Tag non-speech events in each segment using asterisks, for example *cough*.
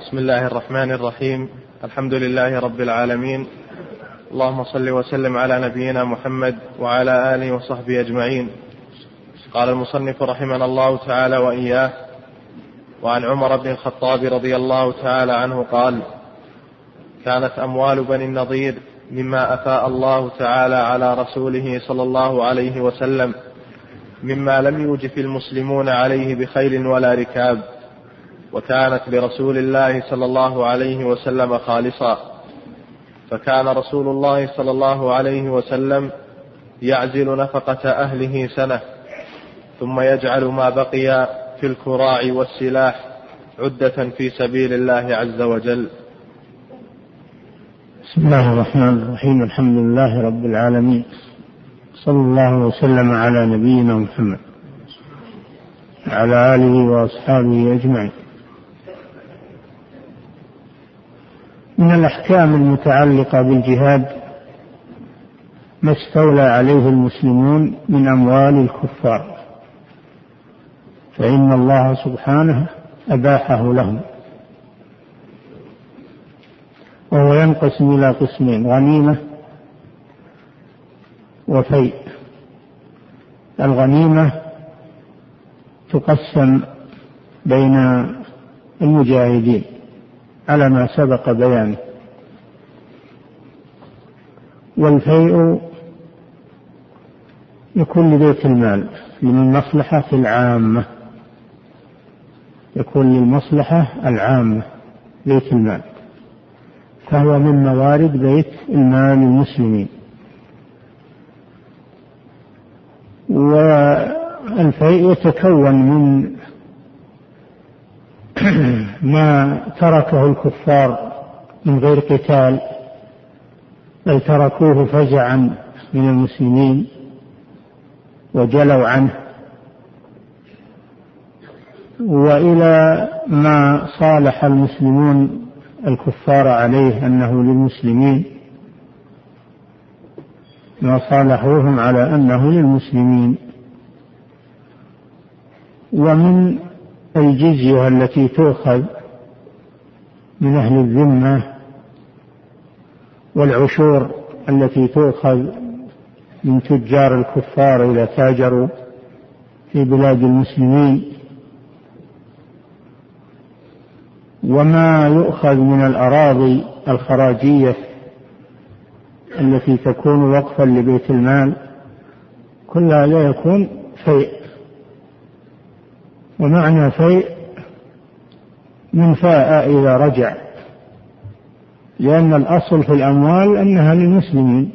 بسم الله الرحمن الرحيم. الحمد لله رب العالمين. اللهم صل وسلم على نبينا محمد وعلى آله وصحبه أجمعين. قال المصنف رحمنا الله تعالى وإياه وعن عمر بن الخطاب رضي الله تعالى عنه قال كانت أموال بني النضير مما أفاء الله تعالى على رسوله صلى الله عليه وسلم مما لم يوجف المسلمون عليه بخيل ولا ركاب. وكانت لرسول الله صلى الله عليه وسلم خالصا. فكان رسول الله صلى الله عليه وسلم يعزل نفقة أهله سنة ثم يجعل ما بقي في الكراع والسلاح عدة في سبيل الله عز وجل. بسم الله الرحمن الرحيم الحمد لله رب العالمين. صلى الله وسلم على نبينا محمد وعلى آله وأصحابه أجمعين. من الأحكام المتعلقة بالجهاد ما استولى عليه المسلمون من أموال الكفار فإن الله سبحانه أباحه لهم. وهو ينقسم إلى قسمين غنيمة وفيء. الغنيمة تقسم بين المجاهدين. على ما سبق بيانه والفيء يكون لبيت المال للمصلحة العامة. يكون للمصلحة العامة بيت المال. فهو من موارد بيت المال المسلمين. والفيء يتكون من *coughs* ما تركه الكفار من غير قتال بل تركوه فزعا من المسلمين وجلوا عنه. وإلى ما صالح المسلمون الكفار عليه أنه للمسلمين ما صالحوهم على أنه للمسلمين. ومن الجزية التي تؤخذ من أهل الذمة والعشور التي تؤخذ من تجار الكفار إذا تاجروا في بلاد المسلمين. وما يؤخذ من الأراضي الخراجية التي تكون وقفا لبيت المال كل هذا يكون فيء ومعنى فيء من فاء إذا رجع لأن الأصل في الأموال أنها للمسلمين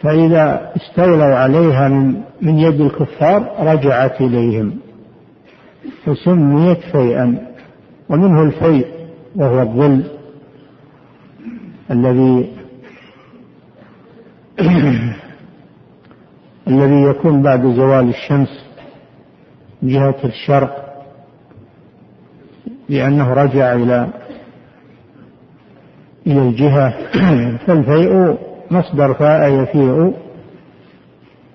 فإذا استولوا عليها من, من يد الكفار رجعت إليهم فسميت فيئا ومنه الفيء وهو الظل الذي *clears throat* الذي يكون بعد زوال الشمس جهة الشرق لأنه رجع إلى إلى الجهة. *clears throat* فالفيء مصدر فاء يفيء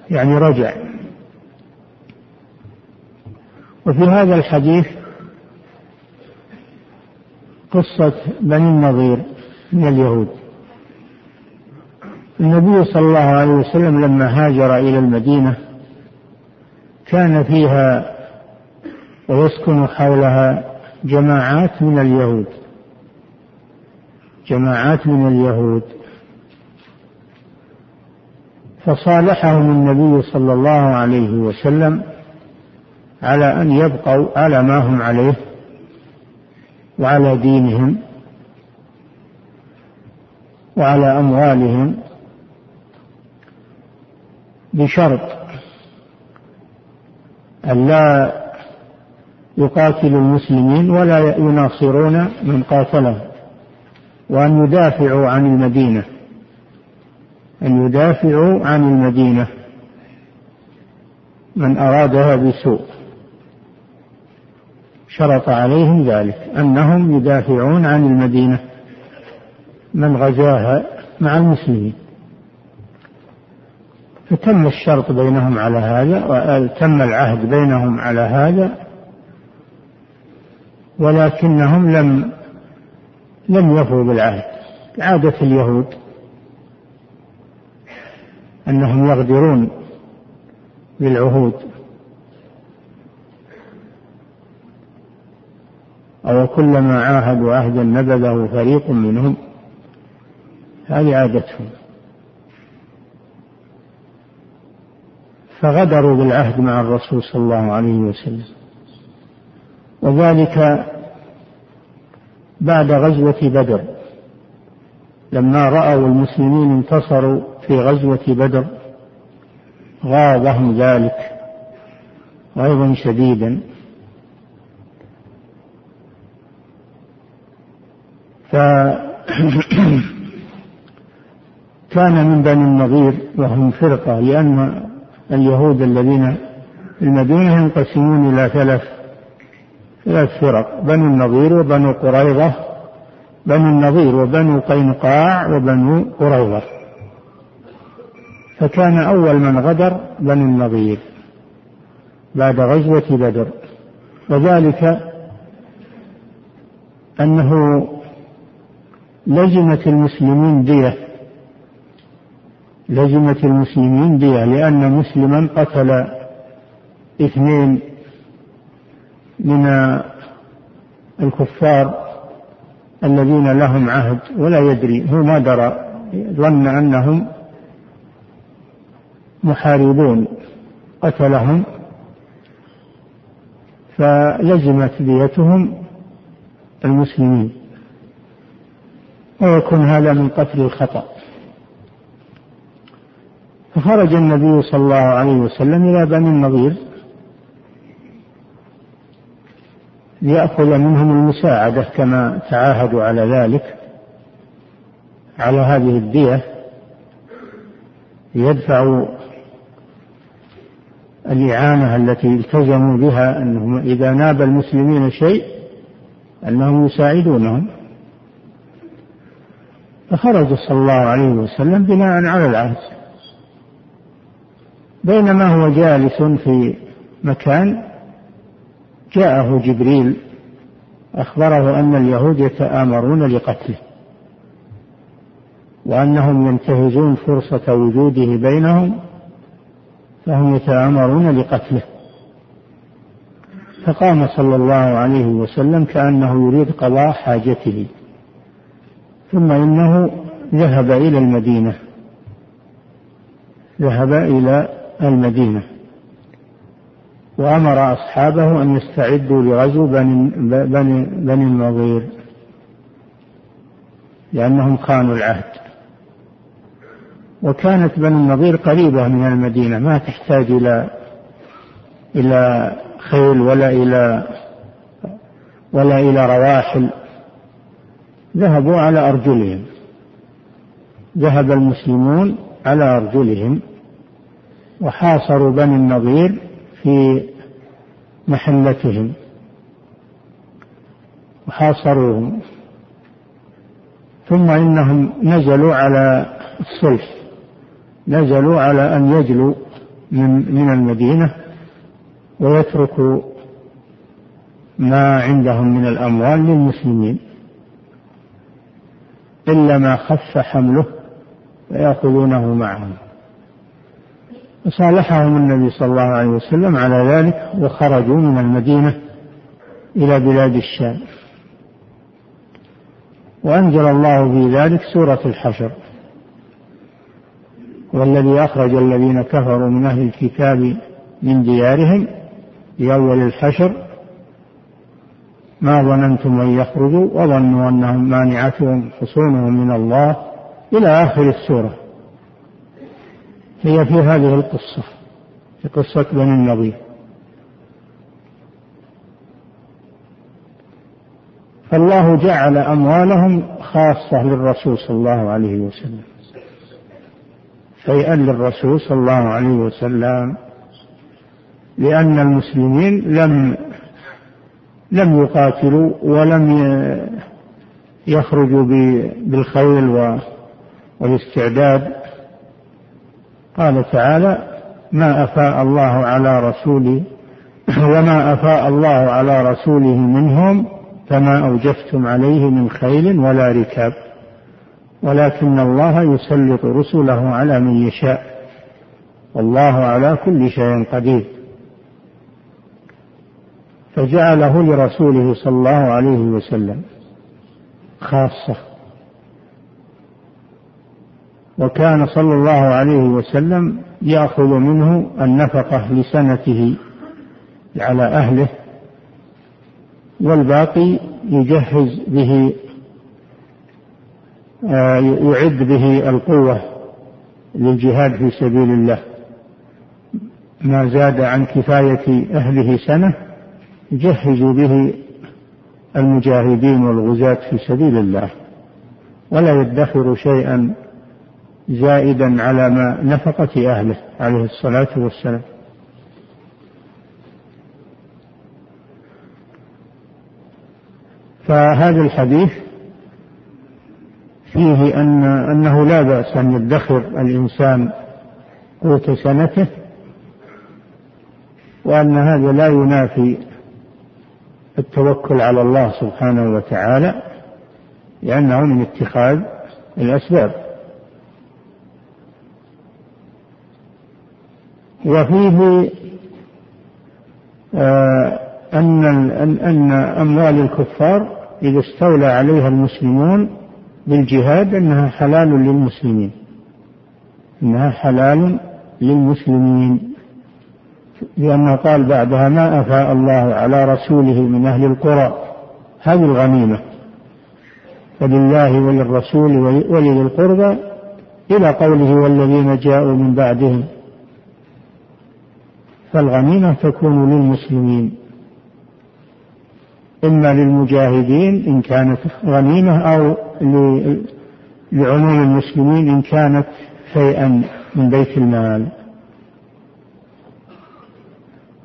يعني رجع. وفي هذا الحديث قصة بني النظير من اليهود. النبي صلى الله عليه وسلم لما هاجر إلى المدينة كان فيها ويسكن حولها جماعات من اليهود. جماعات من اليهود. فصالحهم النبي صلى الله عليه وسلم على أن يبقوا على ما هم عليه وعلى دينهم وعلى أموالهم بشرط أن لا يقاتلوا المسلمين ولا يناصرون من قاتلهم وأن يدافعوا عن المدينة أن يدافعوا عن المدينة من أرادها بسوء. شرط عليهم ذلك أنهم يدافعون عن المدينة من غزاها مع المسلمين. فتم الشرط بينهم على هذا وتم العهد بينهم على هذا ولكنهم لم لم يفوا بالعهد. عادة اليهود أنهم يغدرون بالعهود. أو كلما عاهدوا عهدا نبذه فريق منهم. هذه عادتهم. فغدروا بالعهد مع الرسول صلى الله عليه وسلم. وذلك بعد غزوة بدر. لما رأوا المسلمين انتصروا في غزوة بدر غاضهم ذلك غيظا شديدا. فكان *coughs* من بني النضير وهم فرقة لأن اليهود الذين في المدينة ينقسمون إلى ثلاث ثلاث فرق. بنو النضير وبنو قريظة. بنو النضير وبنو قينقاع وبنو قريظة. فكان أول من غدر بنو النضير بعد غزوة بدر. وذلك أنه لزمت المسلمين دية. لزمت المسلمين دية لأن مسلما قتل اثنين من الكفار الذين لهم عهد ولا يدري. هو ما درى ظن أنهم محاربون قتلهم فلزمت ديتهم المسلمين. ويكون هذا من قتل الخطأ. فخرج النبي صلى الله عليه وسلم إلى بني النضير. ليأخذ منهم المساعدة كما تعاهدوا على ذلك على هذه الدية ليدفعوا الإعانة التي التزموا بها أنهم إذا ناب المسلمين شيء أنهم يساعدونهم. فخرج صلى الله عليه وسلم بناء على العهد بينما هو جالس في مكان جاءه جبريل أخبره أن اليهود يتآمرون لقتله وأنهم ينتهزون فرصة وجوده بينهم فهم يتآمرون لقتله. فقام صلى الله عليه وسلم كأنه يريد قضاء حاجته ثم إنه ذهب إلى المدينة ذهب إلى المدينة. وأمر أصحابه أن يستعدوا لغزو بني, بني, بني النظير لأنهم خانوا العهد. وكانت بني النظير قريبة من المدينة ما تحتاج إلى إلى خيل ولا إلى ولا إلى رواحل. ذهبوا على أرجلهم. ذهب المسلمون على أرجلهم وحاصروا بني النظير في محلتهم وحاصروهم. ثم إنهم نزلوا على الصلح نزلوا على أن يجلوا من, من المدينة ويتركوا ما عندهم من الأموال للمسلمين إلا ما خف حمله فيأخذونه معهم. وصالحهم النبي صلى الله عليه وسلم على ذلك وخرجوا من المدينة إلى بلاد الشام. وأنزل الله في ذلك سورة الحشر. والذي أخرج الذين كفروا من أهل الكتاب من ديارهم في أول الحشر ما ظننتم أن يخرجوا وظنوا أنهم مانعتهم حصونهم من الله إلى آخر السورة. هي في هذه القصة في قصة بني النضير. فالله جعل أموالهم خاصة للرسول صلى الله عليه وسلم شيئا للرسول صلى الله عليه وسلم لأن المسلمين لم لم يقاتلوا ولم يخرجوا بالخيل والاستعداد قال تعالى ما أفاء الله على رسوله *laughs* وما أفاء الله على رسوله منهم فما أوجفتم عليه من خيل ولا ركاب ولكن الله يسلط رسله على من يشاء والله على كل شيء قدير. فجعله لرسوله صلى الله عليه وسلم خاصة وكان صلى الله عليه وسلم يأخذ منه النفقة لسنته على أهله والباقي يجهز به آه، يعد به القوة للجهاد في سبيل الله. ما زاد عن كفاية أهله سنة يجهز به المجاهدين والغزاة في سبيل الله. ولا يدخر شيئا زائدا على ما نفقة أهله عليه الصلاة والسلام. فهذا الحديث فيه أن أنه لا بأس أن يدخر الإنسان قوت سنته وأن هذا لا ينافي التوكل على الله سبحانه وتعالى لأنه من اتخاذ الأسباب. وفيه آه، أن أن أموال الكفار إذا استولى عليها المسلمون بالجهاد أنها حلال للمسلمين. أنها حلال للمسلمين. لأنه قال بعدها ما أفاء الله على رسوله من أهل القرى. هذه الغنيمة. فلله وللرسول ولذي القربى إلى قوله والذين جاءوا من بعدهم فالغنيمة تكون للمسلمين. إما للمجاهدين إن كانت غنيمة أو لعموم المسلمين إن كانت شيئا من بيت المال.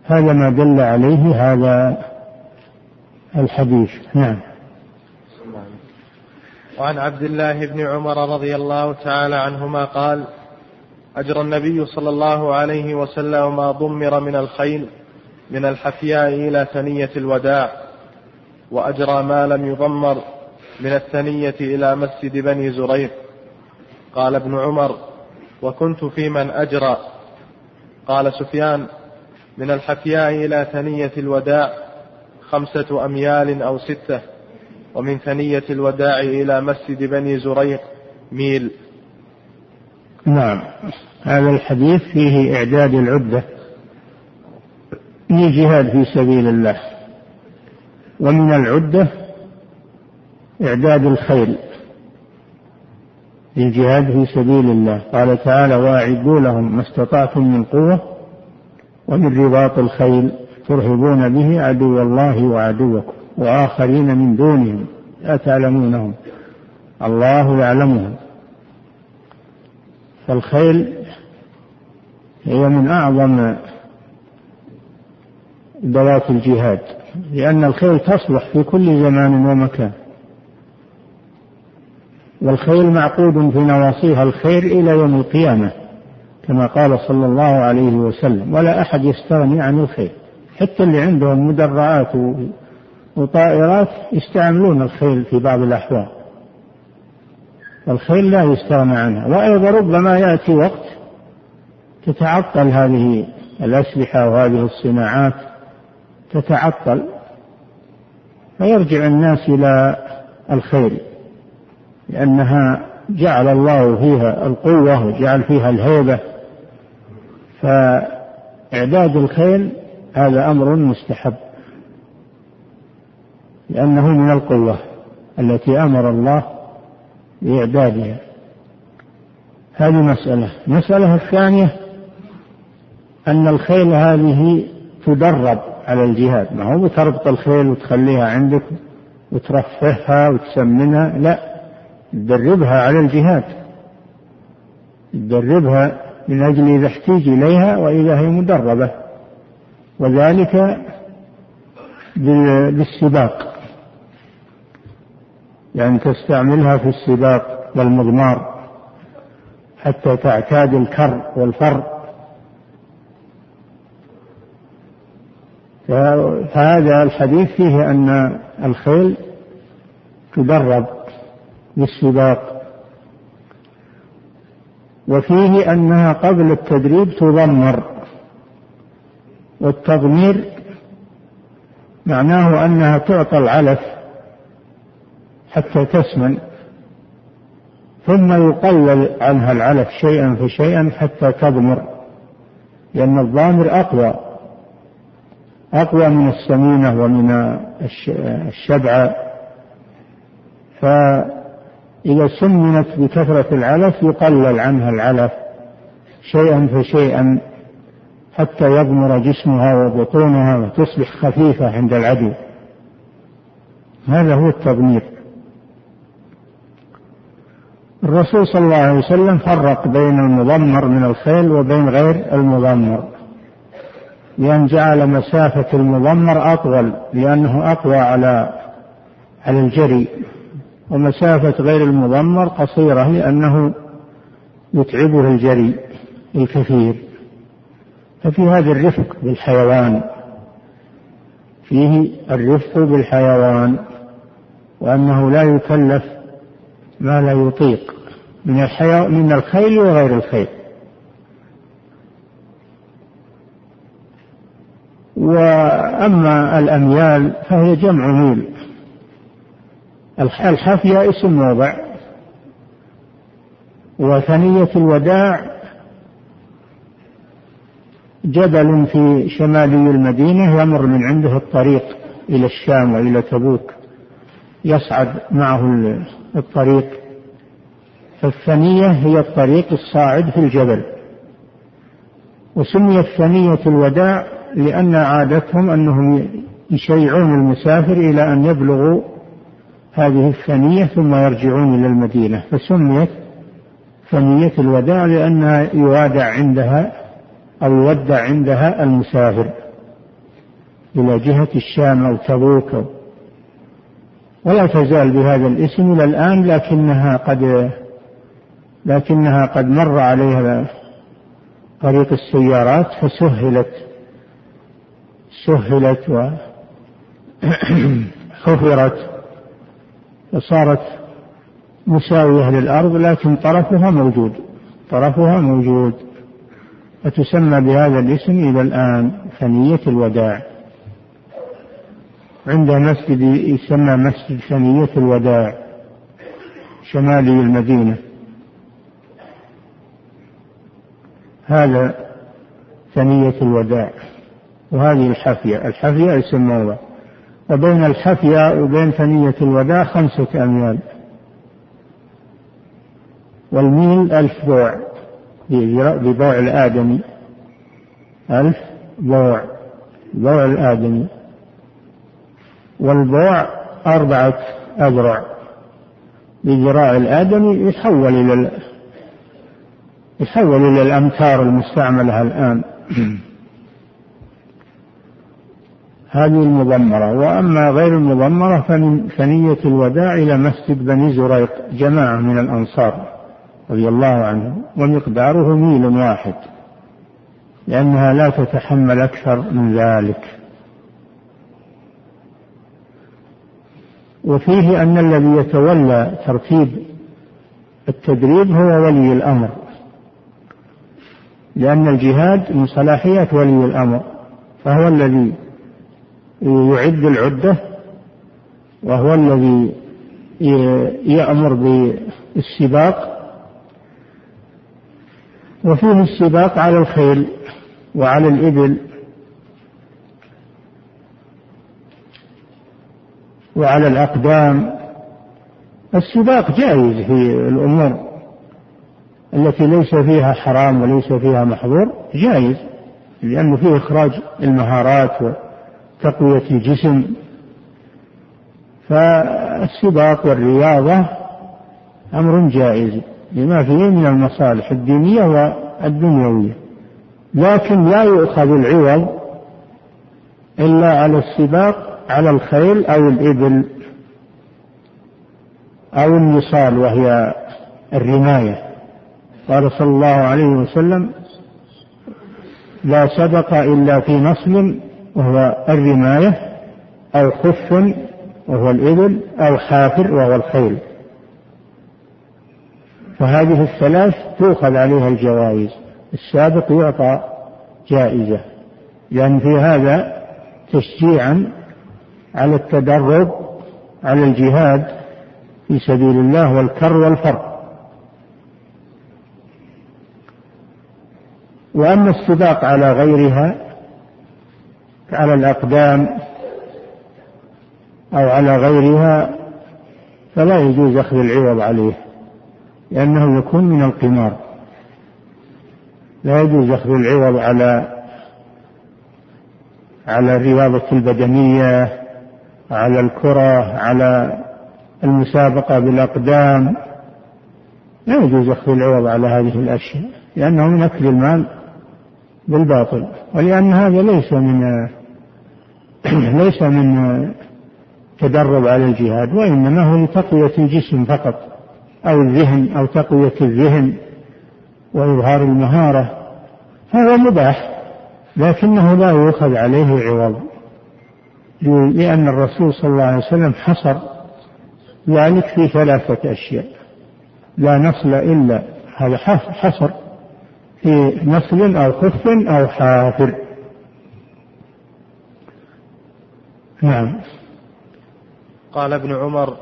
هذا ما دل عليه هذا الحديث. نعم. وعن عبد الله بن عمر رضي الله تعالى عنهما قال أجرى النبي صلى الله عليه وسلم ما ضمر من الخيل من الحفياء إلى ثنية الوداع. وأجرى ما لم يضمر من الثنية إلى مسجد بني زريق قال ابن عمر وكنت في من أجرى قال سفيان من الحفياء إلى ثنية الوداع خمسة أميال أو ستة ومن ثنية الوداع إلى مسجد بني زريق ميل نعم. هذا الحديث فيه إعداد العدة للجهاد في سبيل الله. ومن العدة إعداد الخيل للجهاد في سبيل الله. قال تعالى واعدوا لهم ما استطعتم من قوة ومن رباط الخيل ترهبون به عدو الله وعدوكم وآخرين من دونهم لا تعلمونهم. الله يعلمهم. فالخيل هي من أعظم ذوات الجهاد لأن الخيل تصلح في كل زمان ومكان. والخيل معقود في نواصيها الخير إلى يوم القيامة كما قال صلى الله عليه وسلم ولا أحد يستغني عن الخيل حتى اللي عندهم مدرعات وطائرات يستعملون الخيل في بعض الأحوال. الخيل لا يستغنى عنها. وأيضا ربما يأتي وقت تتعطل هذه الأسلحة وهذه الصناعات تتعطل فيرجع الناس إلى الخير لأنها جعل الله فيها القوة وجعل فيها الهيبة. فإعداد الخيل هذا أمر مستحب لأنه من القوة التي أمر الله بإعدادها هذه مسألة. المسألة الثانية أن الخيل هذه تدرب على الجهاد. ما هو تربط الخيل وتخليها عندك وترفهها وتسمنها؟ لا. تدربها على الجهاد. تدربها من أجل إذا احتيج إليها وإذا هي مدربة. وذلك بالسباق. يعني تستعملها في السباق والمضمار حتى تعتاد الكر والفر. فهذا الحديث فيه أن الخيل تدرب للسباق. وفيه أنها قبل التدريب تضمر. والتضمير معناه أنها تعطى العلف حتى تسمن ثم يقلل عنها العلف شيئا فشيئا حتى تضمر لأن الضامر أقوى أقوى من السمينة ومن الشبعة فإذا سمنت بكثرة العلف يقلل عنها العلف شيئا فشيئا حتى يضمر جسمها وبطونها وتصبح خفيفة عند العدو. هذا هو التضمير. الرسول صلى الله عليه وسلم فرق بين المضمر من الخيل وبين غير المضمر. لأن جعل مسافة المضمر أطول لأنه أقوى على على الجري. ومسافة غير المضمر قصيرة لأنه يتعبه الجري الكثير. ففي هذا الرفق بالحيوان فيه الرفق بالحيوان وأنه لا يكلف ما لا يطيق. من الحيوان من الخيل وغير الخيل وأما الأميال فهي جمع ميل. الحافية اسم موضع وثنية الوداع جبل في شمالي المدينة يمر من عنده الطريق إلى الشام وإلى تبوك يصعد معه الطريق. فالثنية هي الطريق الصاعد في الجبل. وسميت ثنية الوداع لأن عادتهم أنهم يشيعون المسافر إلى أن يبلغوا هذه الثنية ثم يرجعون إلى المدينة. فسميت ثنية الوداع لأنها يوادع عندها أو يودع عندها المسافر إلى جهة الشام أو تبوك. ولا تزال بهذا الاسم إلى الآن لكنها قد لكنها قد مر عليها طريق السيارات فسهلت سهلت وحفرت *clears throat* وصارت مساوية للأرض لكن طرفها موجود طرفها موجود. وتسمى بهذا الاسم إلى الآن ثنية الوداع. عندها مسجد يسمى مسجد ثنية الوداع شمالي المدينة. هذا ثنية الوداع. وهذه الحفية. الحفية اسم موضع وبين الحفية وبين ثنية الوداع خمسة أميال. والميل ألف بوع ببوع الآدمي. ألف بوع بوع الآدمي. والبوع أربعة أذرع. بذراع الآدمي يحول إلى يحول إلى الأمتار المستعملة الآن. هذه المضمرة. وأما غير المضمرة فمن ثنية الوداع إلى مسجد بني زريق جماعة من الأنصار رضي الله عنهم ومقداره ميل واحد لأنها لا تتحمل أكثر من ذلك. وفيه أن الذي يتولى ترتيب التدريب هو ولي الأمر. لأن الجهاد من صلاحيات ولي الأمر فهو الذي يعد العدة وهو الذي يأمر بالسباق وفيه السباق على الخيل وعلى الإبل وعلى الأقدام. السباق جائز في الأمور. التي ليس فيها حرام وليس فيها محظور جائز لأنه فيه إخراج المهارات وتقوية الجسم. فالسباق والرياضة أمر جائز لما فيه من المصالح الدينية والدنيوية. لكن لا يؤخذ العوض إلا على السباق على الخيل أو الإبل أو النصال وهي الرماية. قال صلى الله عليه وسلم لا سبق إلا في نصل وهو الرماية أو خف وهو الإبل أو حافر وهو الخيل. فهذه الثلاث تؤخذ عليها الجوائز السابق يعطى جائزة لأن في هذا تشجيعا على التدرب على الجهاد في سبيل الله والكر والفر وأما السباق على غيرها على الأقدام أو على غيرها فلا يجوز أخذ العوض عليه لأنه يكون من القمار. لا يجوز أخذ العوض على على الرياضة البدنية على الكرة على المسابقة بالأقدام. لا يجوز أخذ العوض على هذه الأشياء لأنه من أكل المال. بالباطل. ولأن هذا ليس من *clears throat* ليس من تدرب على الجهاد وإنما هو لتقوية الجسم فقط أو الذهن أو تقوية الذهن وإظهار المهارة. هذا مباح لكنه لا يؤخذ عليه عوض لأن الرسول صلى الله عليه وسلم حصر ذلك في ثلاثة أشياء. لا نصل إلا هذا حصر في نصل أو خف أو حافر. نعم. قال ابن عمر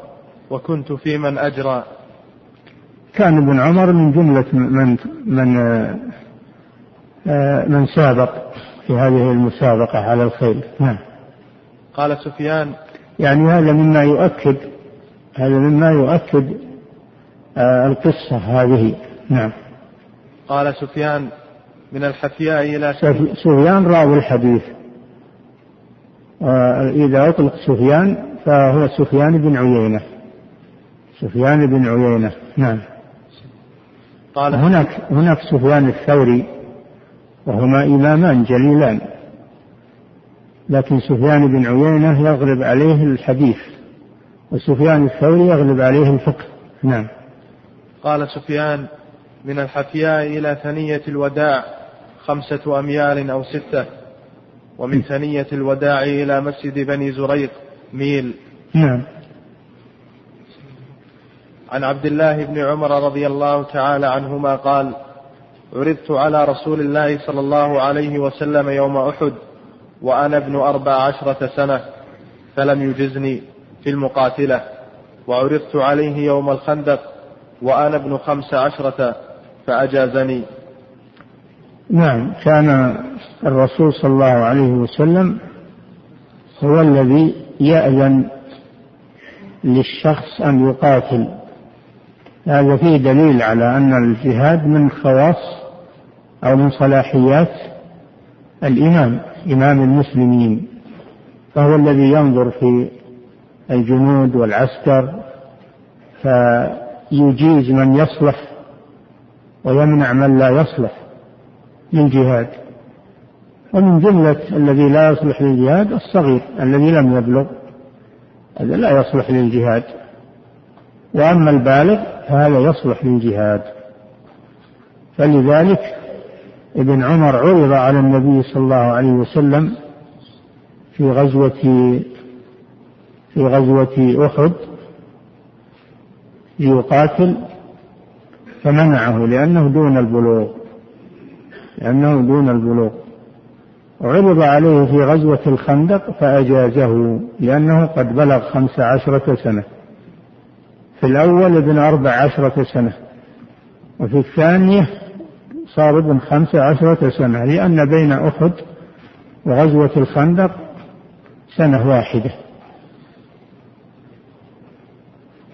وكنت في من أجرى. كان ابن عمر من جملة من من آه، من سابق في هذه المسابقة على الخيل نعم. قال سفيان يعني هذا مما يؤكد هذا مما يؤكد آه، القصة هذه. نعم. قال سفيان من الحفياء إلى سفيان راوي الحديث. إذا أطلق سفيان فهو سفيان بن عيينة. سفيان بن عيينة نعم. قال هناك هناك سفيان الثوري وهما إمامان جليلان. لكن سفيان بن عيينة يغلب عليه الحديث وسفيان الثوري يغلب عليه الفقه. نعم. قال سفيان من الحفياء إلى ثنية الوداع خمسة أميال أو ستة ومن ثنية الوداع إلى مسجد بني زريق ميل. نعم. عن عبد الله بن عمر رضي الله تعالى عنهما قال عرضت على رسول الله صلى الله عليه وسلم يوم أحد وأنا ابن أربع عشرة سنة فلم يجزني في المقاتلة وعرضت عليه يوم الخندق وأنا ابن خمس عشرة فأجازني. نعم كان الرسول صلى الله عليه وسلم هو الذي يأذن للشخص أن يقاتل. هذا فيه دليل على أن الجهاد من خواص أو من صلاحيات الإمام إمام المسلمين. فهو الذي ينظر في الجنود والعسكر فيجيز من يصلح ويمنع من لا يصلح للجهاد. ومن جملة الذي لا يصلح للجهاد الصغير الذي لم يبلغ هذا لا يصلح للجهاد. وأما البالغ فهذا يصلح للجهاد. فلذلك ابن عمر عرض على النبي صلى الله عليه وسلم في غزوة في غزوة أحد ليقاتل فمنعه لأنه دون البلوغ. لأنه دون البلوغ. عرض عليه في غزوة الخندق فأجازه لأنه قد بلغ خمس عشرة سنة. في الأول ابن أربع عشرة سنة. وفي الثانية صار ابن خمس عشرة سنة لأن بين أحد وغزوة الخندق سنة واحدة.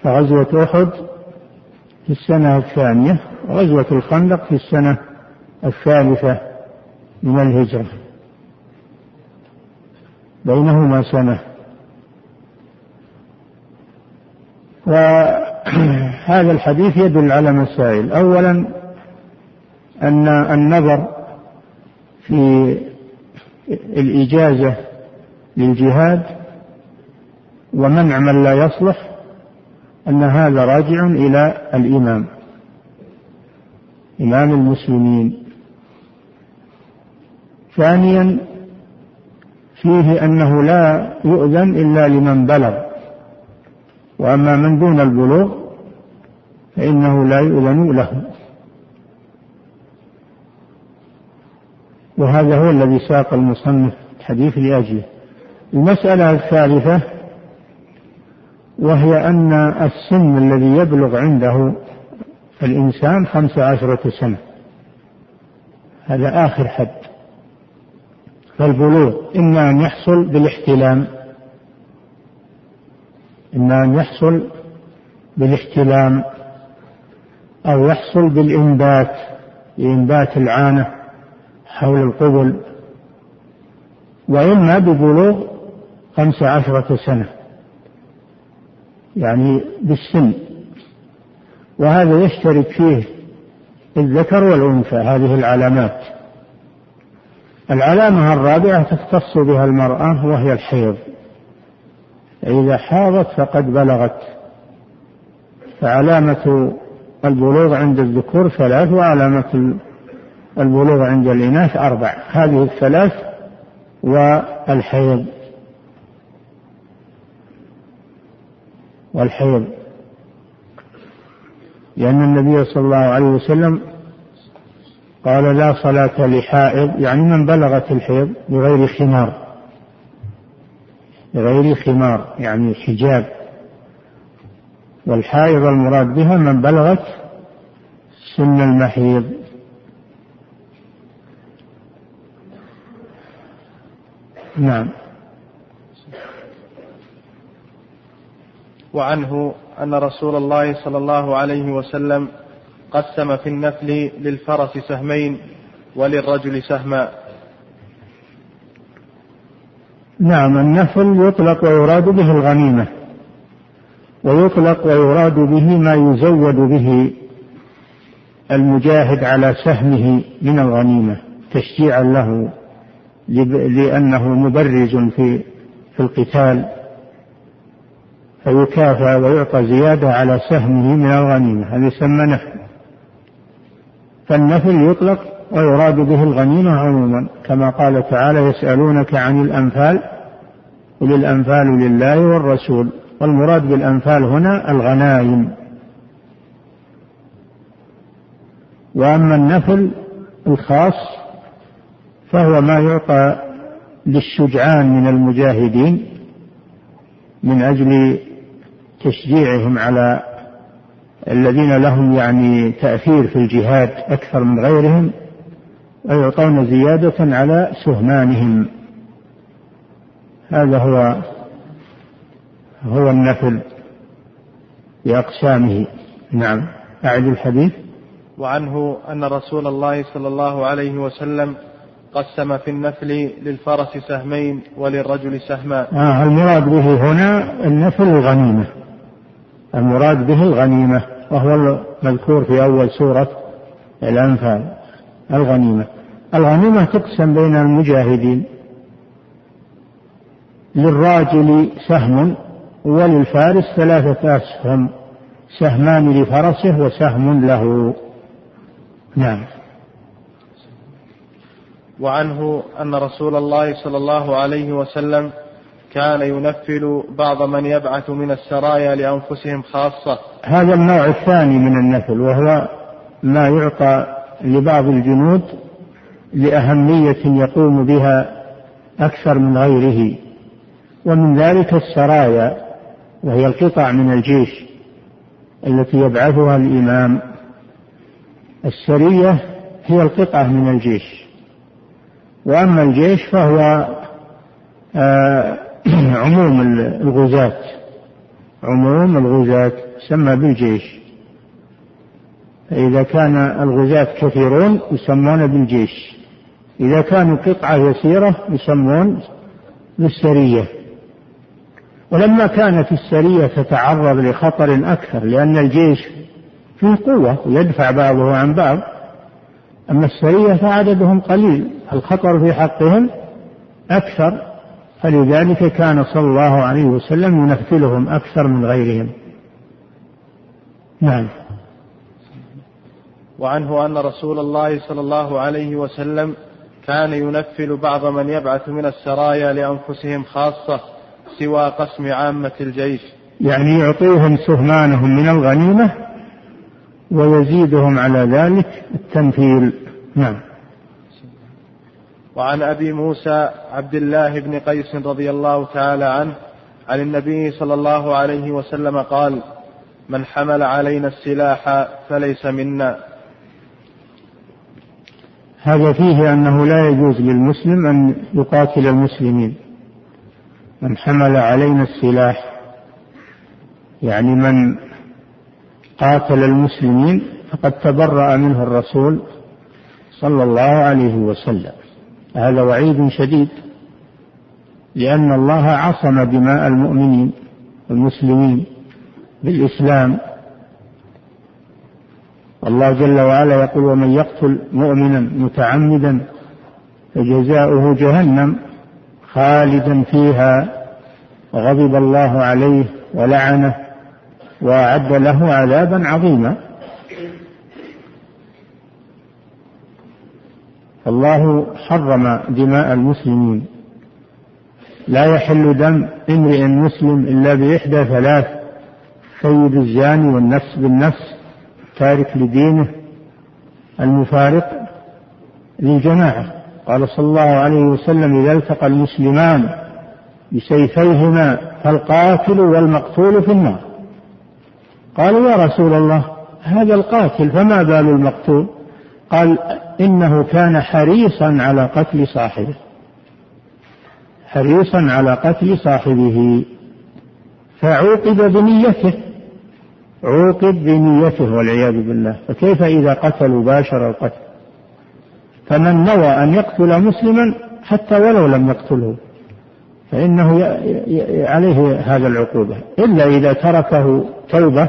فغزوة أحد في السنة الثانية وغزوة الخندق في السنة الثالثة من الهجرة. بينهما سنة. وهذا *clears throat* الحديث يدل على مسائل. أولا أن النظر في الإجازة للجهاد ومنع من لا يصلح أن هذا راجع إلى الإمام. إمام المسلمين. ثانيا فيه أنه لا يؤذن إلا لمن بلغ. وأما من دون البلوغ فإنه لا يؤذن له. وهذا هو الذي ساق المصنف الحديث لأجله المسألة الثالثة وهي أن السن الذي يبلغ عنده الإنسان خمس عشرة سنة. هذا آخر حد. فالبلوغ إما أن يحصل بالاحتلام. إما أن يحصل بالاحتلام. أو يحصل بالإنبات بإنبات العانة حول القبل. وإما ببلوغ خمس عشرة سنة. يعني بالسن. وهذا يشترك فيه الذكر والأنثى هذه العلامات. العلامة الرابعة تختص بها المرأة وهي الحيض. إذا حاضت فقد بلغت. فعلامة البلوغ عند الذكور ثلاث وعلامة البلوغ عند الإناث أربع. هذه الثلاث والحيض. والحيض. لأن النبي صلى الله عليه وسلم قال لا صلاة لحائض يعني من بلغت الحيض بغير خمار. بغير خمار يعني حجاب. والحائض المراد بها من بلغت سن المحيض. نعم. وعنه أن رسول الله صلى الله عليه وسلم قسم في النفل للفرس سهمين وللرجل سهما. نعم النفل يطلق ويراد به الغنيمة ويطلق ويراد به ما يزود به المجاهد على سهمه من الغنيمة تشجيعا له لأنه مبرز في في القتال. فيكافأ ويعطى زيادة على سهمه من الغنيمة هذا يسمى نفل. فالنفل يطلق ويراد به الغنيمة عموما كما قال تعالى يسألونك عن الأنفال قل الأنفال لله والرسول. والمراد بالأنفال هنا الغنائم. وأما النفل الخاص فهو ما يعطى للشجعان من المجاهدين من أجل تشجيعهم على الذين لهم يعني تأثير في الجهاد أكثر من غيرهم ويعطون زيادة على سهمانهم. هذا هو هو النفل بأقسامه. نعم. أعد الحديث. وعنه أن رسول الله صلى الله عليه وسلم قسم في النفل للفرس سهمين وللرجل سهما. آه المراد به هنا النفل الغنيمة. المراد به الغنيمة وهو المذكور في أول سورة الأنفال الغنيمة. الغنيمة تقسم بين المجاهدين. للراجل سهم وللفارس ثلاثة أسهم سهمان لفرسه وسهم له. نعم. وعنه أن رسول الله صلى الله عليه وسلم كان ينفل بعض من يبعث من السرايا لأنفسهم خاصة. هذا النوع الثاني من النفل وهو ما يعطى لبعض الجنود لأهمية يقوم بها أكثر من غيره. ومن ذلك السرايا وهي القطع من الجيش التي يبعثها الإمام. السرية هي القطعة من الجيش. وأما الجيش فهو آه، *clears throat* عموم الغزاة. عموم الغزاة يسمى بالجيش. فإذا كان الغزاة كثيرون يسمون بالجيش. إذا كانوا قطعة يسيرة يسمون بالسرية. ولما كانت السرية تتعرض لخطر أكثر لأن الجيش فيه قوة ويدفع بعضه عن بعض أما السرية فعددهم قليل. الخطر في حقهم أكثر فلذلك كان صلى الله عليه وسلم ينفلهم أكثر من غيرهم. نعم. وعنه أن رسول الله صلى الله عليه وسلم كان ينفل بعض من يبعث من السرايا لأنفسهم خاصة سوى قسم عامة الجيش. يعني يعطيهم سهمانهم من الغنيمة ويزيدهم على ذلك التمثيل نعم. وعن أبي موسى عبد الله بن قيس رضي الله تعالى عنه عن النبي صلى الله عليه وسلم قال من حمل علينا السلاح فليس منا. هذا فيه أنه لا يجوز للمسلم أن يقاتل المسلمين. من حمل علينا السلاح يعني من قاتل المسلمين فقد تبرأ منه الرسول صلى الله عليه وسلم. هذا وعيد شديد لأن الله عصم دماء المؤمنين المسلمين بالإسلام. الله جل وعلا يقول ومن يقتل مؤمنا متعمدا فجزاؤه جهنم خالدا فيها وغضب الله عليه ولعنه وأعد له عذابا عظيما. الله حرم دماء المسلمين. لا يحل دم امرئ مسلم إلا بإحدى ثلاث سيد الزاني والنفس بالنفس تارك لدينه المفارق للجماعة. قال صلى الله عليه وسلم إذا التقى المسلمان بسيفيهما فالقاتل والمقتول في النار. قالوا يا رسول الله هذا القاتل فما بال المقتول؟ قال إنه كان حريصا على قتل صاحبه. حريصا على قتل صاحبه. فعوقب بنيته. عوقب بنيته والعياذ بالله. فكيف إذا قتلوا باشر القتل؟ فمن نوى أن يقتل مسلما حتى ولو لم يقتله. فإنه عليه هذا العقوبة. إلا إذا تركه توبة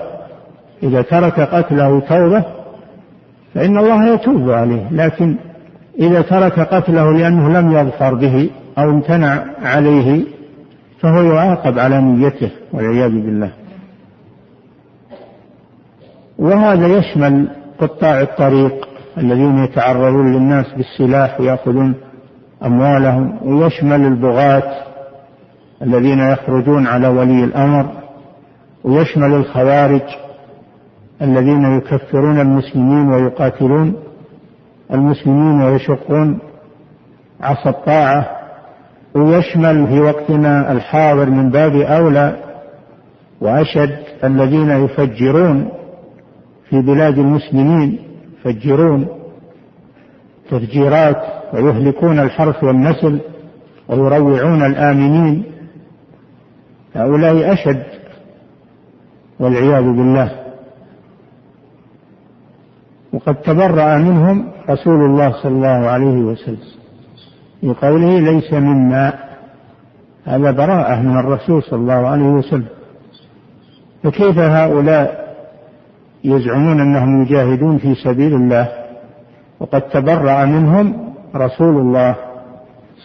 إذا ترك قتله توبة فإن الله يتوب عليه لكن إذا ترك قتله لأنه لم يظفر به أو امتنع عليه فهو يعاقب على نيته والعياذ بالله. وهذا يشمل قطاع الطريق الذين يتعرضون للناس بالسلاح ويأخذون أموالهم ويشمل البغاة الذين يخرجون على ولي الأمر ويشمل الخوارج الذين يكفرون المسلمين ويقاتلون المسلمين ويشقون عصا الطاعة. ويشمل في وقتنا الحاضر من باب أولى وأشد الذين يفجرون في بلاد المسلمين يفجرون تفجيرات ويهلكون الحرث والنسل ويروعون الآمنين. هؤلاء أشد والعياذ بالله. وقد تبرأ منهم رسول الله صلى الله عليه وسلم. بقوله ليس منا. هذا براءة من الرسول صلى الله عليه وسلم. فكيف هؤلاء يزعمون أنهم يجاهدون في سبيل الله؟ وقد تبرأ منهم رسول الله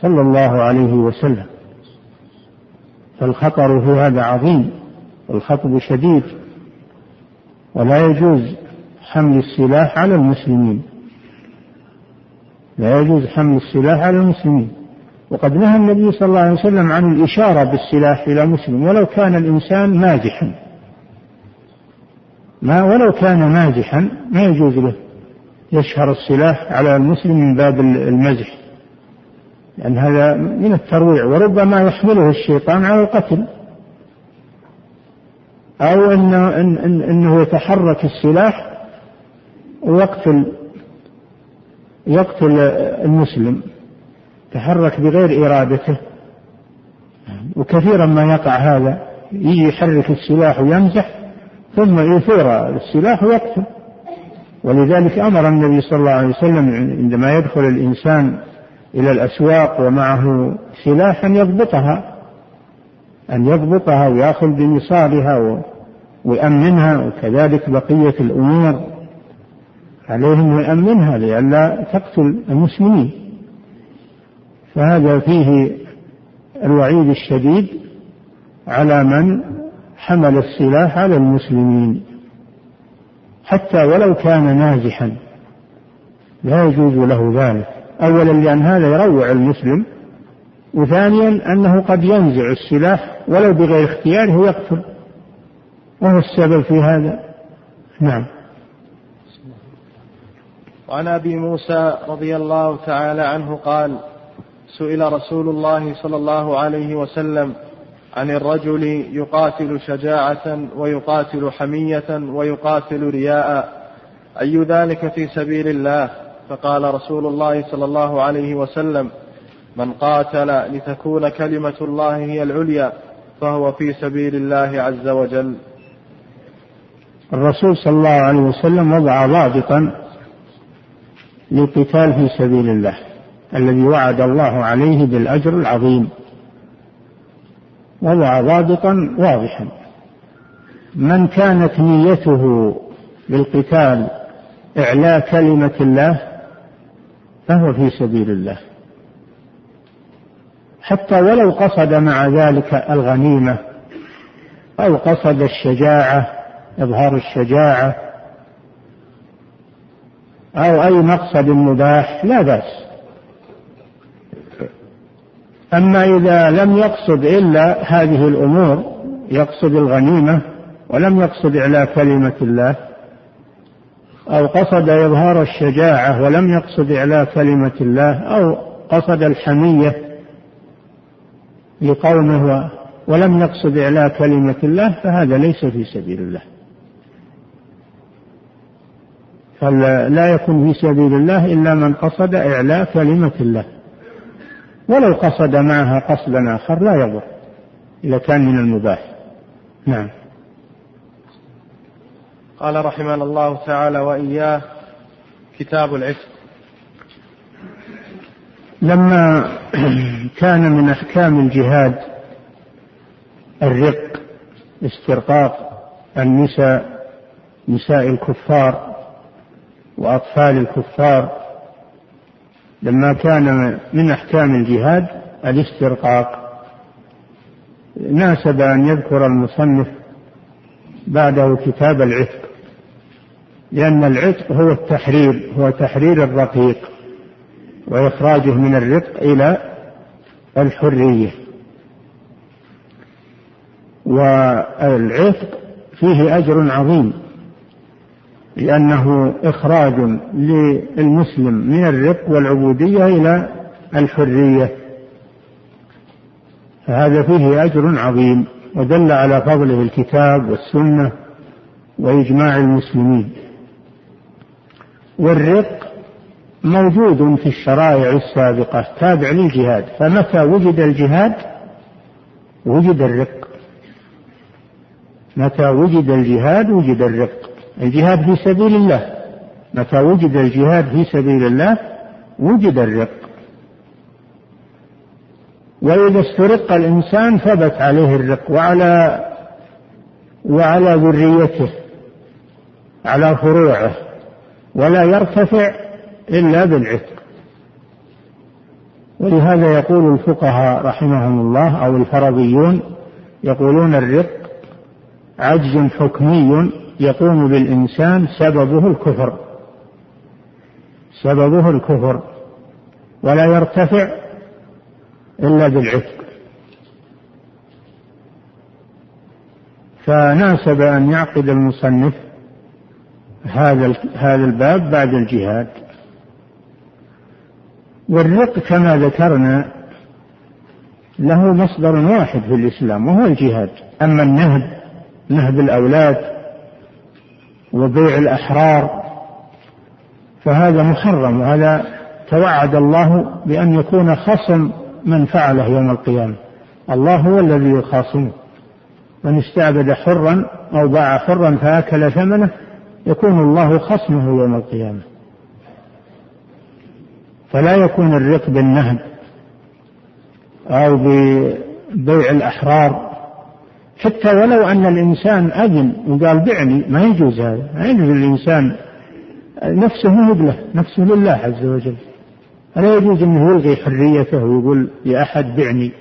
صلى الله عليه وسلم. فالخطر في هذا عظيم والخطب شديد ولا يجوز حمل السلاح على المسلمين. لا يجوز حمل السلاح على المسلمين. وقد نهى النبي صلى الله عليه وسلم عن الإشارة بالسلاح إلى مسلم ولو كان الإنسان مازحا ما ولو كان مازحا ما يجوز له. يشهر السلاح على المسلم من باب المزح. لأن هذا من الترويع وربما يحمله الشيطان على القتل. أو إنه, إن إنه يتحرك السلاح ويقتل يقتل المسلم تحرك بغير إرادته. وكثيرا ما يقع هذا. يجي يحرك السلاح ويمزح ثم يثير السلاح ويقتل. ولذلك أمر النبي صلى الله عليه وسلم عندما يدخل الإنسان إلى الأسواق ومعه سلاح أن يضبطها أن يضبطها ويأخذ بنصابها ويأمنها وكذلك بقية الأمور. عليهم يأمنها لئلا تقتل المسلمين. فهذا فيه الوعيد الشديد على من حمل السلاح على المسلمين. حتى ولو كان نازحا لا يجوز له ذلك. اولا لأن هذا يروع المسلم وثانيا أنه قد ينزع السلاح ولو بغير اختياره ويقتل وهو السبب في هذا؟ نعم. وعن أبي موسى رضي الله تعالى عنه قال سئل رسول الله صلى الله عليه وسلم عن الرجل يقاتل شجاعة ويقاتل حمية ويقاتل رياء أي ذلك في سبيل الله؟ فقال رسول الله صلى الله عليه وسلم من قاتل لتكون كلمة الله هي العليا فهو في سبيل الله عز وجل. الرسول صلى الله عليه وسلم وضع ضابطا للقتال في سبيل الله الذي وعد الله عليه بالأجر العظيم. وضع ضابطا واضحا. من كانت نيته بالقتال إعلاء كلمة الله فهو في سبيل الله. حتى ولو قصد مع ذلك الغنيمة أو قصد الشجاعة إظهار الشجاعة أو أي مقصد مباح لا بأس. أما إذا لم يقصد إلا هذه الأمور يقصد الغنيمة ولم يقصد إعلاء كلمة الله أو قصد إظهار الشجاعة ولم يقصد إعلاء كلمة الله أو قصد الحمية لقومه ولم يقصد إعلاء كلمة الله فهذا ليس في سبيل الله. فلا يكون في سبيل الله إلا من قصد إعلاء كلمة الله. ولو قصد معها قصدا آخر لا يضر إذا كان من المباح. نعم. قال رحمنا الله تعالى وإياه كتاب العتق. لما كان من أحكام الجهاد الرق استرقاق النساء نساء الكفار وأطفال الكفار لما كان من أحكام الجهاد الاسترقاق. ناسب أن يذكر المصنف بعده كتاب العتق لأن العتق هو التحرير هو تحرير الرقيق وإخراجه من الرق إلى الحرية. والعتق فيه أجر عظيم. لأنه إخراج للمسلم من الرق والعبودية إلى الحرية. فهذا فيه أجر عظيم ودل على فضله الكتاب والسنة وإجماع المسلمين. والرق موجود في الشرائع السابقة تابع للجهاد. فمتى وجد الجهاد؟ وجد الرق. متى وجد الجهاد؟ وجد الرق. الجهاد في سبيل الله. متى وجد الجهاد في سبيل الله وجد الرق. وإذا استرق الإنسان ثبت عليه الرق وعلى وعلى ذريته على فروعه ولا يرتفع إلا بالعتق. ولهذا يقول الفقهاء رحمهم الله أو الفرضيون يقولون الرق عجز حكمي يقوم بالإنسان سببه الكفر. سببه الكفر. ولا يرتفع إلا بالعتق. فناسب أن يعقد المصنف هذا هذا الباب بعد الجهاد. والرق كما ذكرنا له مصدر واحد في الإسلام وهو الجهاد. أما النهب نهب الأولاد وبيع الأحرار فهذا محرم وهذا توعد الله بأن يكون خصم من فعله يوم القيامة. الله هو الذي يخاصمه. من استعبد حرا أو باع حرا فأكل ثمنه يكون الله خصمه يوم القيامة. فلا يكون الرق بالنهب أو ببيع الأحرار حتى ولو أن الإنسان أذن وقال بعني ما يجوز هذا. ما يجوز الإنسان نفسه مبلة نفسه لله عز وجل. فلا يجوز أنه يلغي حريته ويقول لأحد بعني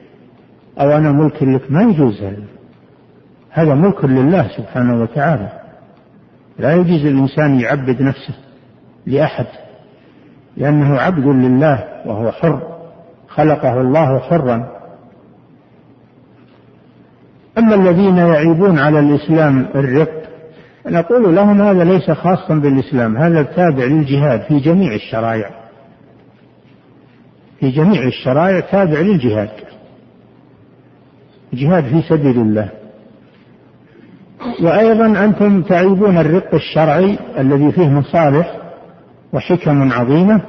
أو أنا ملك لك؟ ما يجوز هذا. هذا ملك لله سبحانه وتعالى. لا يجوز الإنسان يعبد نفسه لأحد لأنه عبد لله وهو حر. خلقه الله حرا. أما الذين يعيبون على الإسلام الرق نقول لهم هذا ليس خاصا بالإسلام هذا تابع للجهاد في جميع الشرائع. في جميع الشرائع تابع للجهاد. جهاد في سبيل الله. وأيضا أنتم تعيبون الرق الشرعي الذي فيه مصالح وحكم عظيمة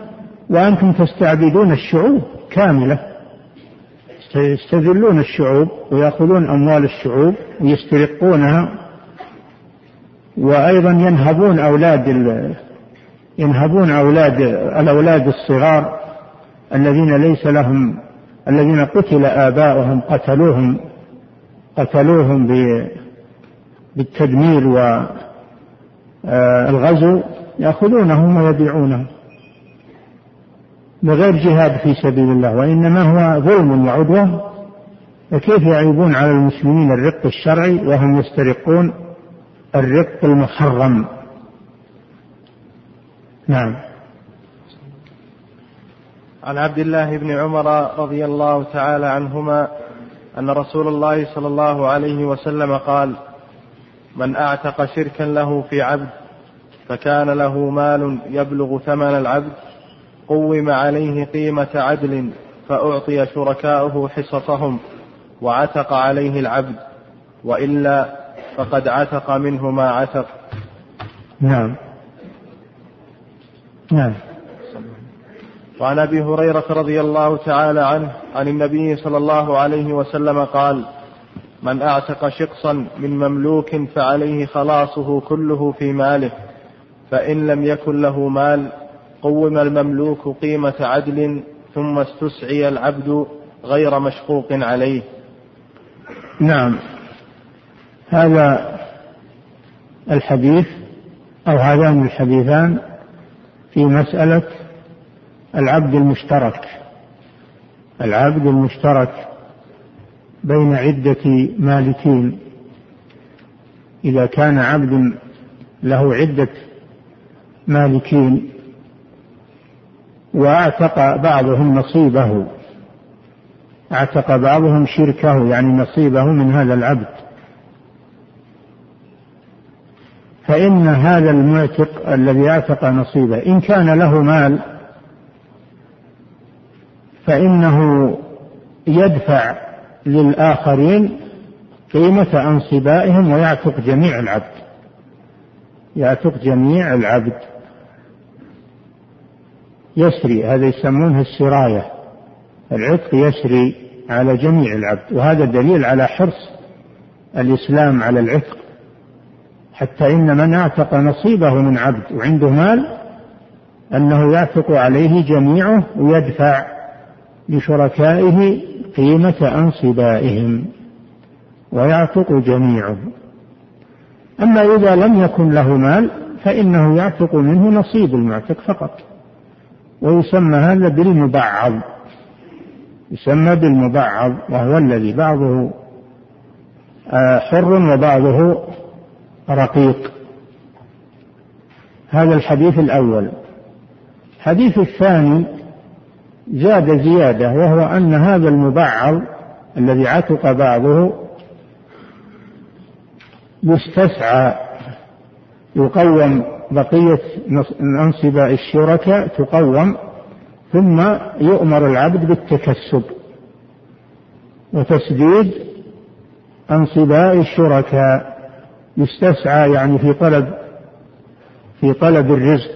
وأنتم تستعبدون الشعوب كاملة. يستذلون الشعوب ويأخذون أموال الشعوب ويسترقونها وأيضا ينهبون أولاد ينهبون أولاد الأولاد الصغار الذين ليس لهم الذين قتل آباؤهم قتلوهم قتلوهم بالتدمير والغزو يأخذونهم ويبيعونهم. بغير جهاد في سبيل الله وإنما هو ظلم وعدوة. فكيف يعيبون على المسلمين الرق الشرعي وهم يسترقون الرق المحرم؟ نعم. عن عبد الله بن عمر رضي الله تعالى عنهما أن رسول الله صلى الله عليه وسلم قال من أعتق شركا له في عبد فكان له مال يبلغ ثمن العبد قوم عليه قيمة عدل فأعطي شركاؤه حصصهم وعتق عليه العبد وإلا فقد عتق منه ما عتق. نعم. نعم. وعن أبي هريرة رضي الله تعالى عنه عن النبي صلى الله عليه وسلم قال من أعتق شقصا من مملوك فعليه خلاصه كله في ماله فإن لم يكن له مال قوم المملوك قيمة عدل ثم استسعي العبد غير مشقوق عليه. نعم. هذا الحديث أو هذان الحديثان في مسألة العبد المشترك. العبد المشترك بين عدة مالكين. إذا كان عبد له عدة مالكين وأعتق بعضهم نصيبه. أعتق بعضهم شركه يعني نصيبه من هذا العبد. فإن هذا المعتق الذي أعتق نصيبه إن كان له مال فإنه يدفع للآخرين قيمة أنصبائهم ويعتق جميع العبد. يعتق جميع العبد. يسري هذا يسمونه السراية. العتق يسري على جميع العبد وهذا دليل على حرص الإسلام على العتق. حتى إن من أعتق نصيبه من عبد وعنده مال أنه يعتق عليه جميعه ويدفع لشركائه قيمة أنصبائهم ويعتق جميعه. أما إذا لم يكن له مال فإنه يعتق منه نصيب المعتق فقط. ويسمى هذا بالمبعض. يسمى بالمبعض وهو الذي بعضه آه، حر وبعضه رقيق. هذا الحديث الأول. الحديث الثاني زاد زيادة وهو أن هذا المبعض الذي عتق بعضه يستسعى يقوم بقية أنصباء الشركاء تقوم ثم يؤمر العبد بالتكسب وتسديد أنصباء الشركاء. يستسعى يعني في طلب في طلب الرزق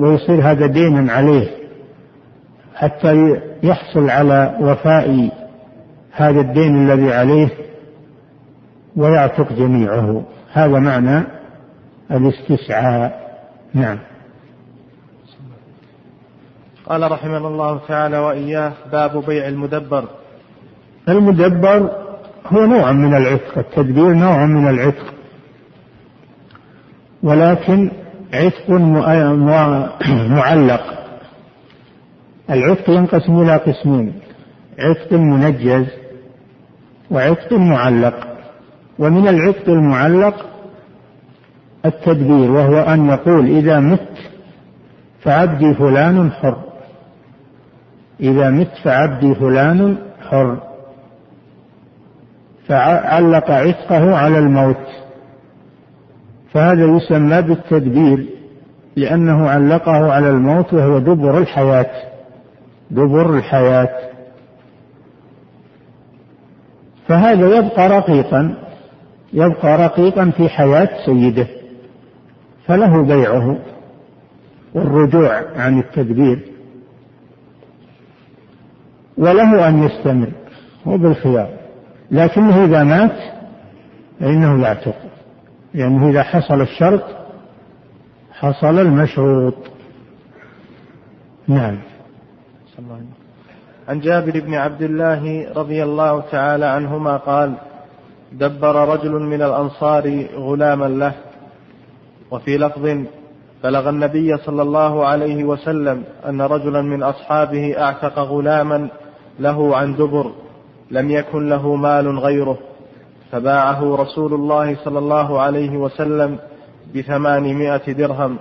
ويصير هذا دينا عليه حتى يحصل على وفاء هذا الدين الذي عليه ويعتق جميعه. هذا معنى الاستسعاء. نعم. قال رحمه الله تعالى وإياه باب بيع المدبر. المدبر هو نوع من العتق التدبير نوع من العتق. ولكن عتق معلق. العتق ينقسم إلى قسمين عتق منجز وعتق معلق. ومن العتق المعلق التدبير وهو أن يقول إذا مت فعبدي فلان حر. إذا مت فعبدي فلان حر. فعلق عتقه على الموت. فهذا يسمى بالتدبير لأنه علقه على الموت وهو دبر الحياة. دبر الحياة. فهذا يبقى رقيقا يبقى رقيقا في حياة سيده. فله بيعه والرجوع عن التدبير وله أن يستمر هو بالخيار لكنه إذا مات فإنه يعتق لأنه إذا حصل الشرط حصل المشروط. نعم. عن جابر بن عبد الله رضي الله تعالى عنهما قال دبر رجل من الأنصار غلاما له وفي لفظ بلغ النبي صلى الله عليه وسلم أن رجلا من أصحابه أعتق غلاما له عن دبر لم يكن له مال غيره فباعه رسول الله صلى الله عليه وسلم بثمانمائة درهم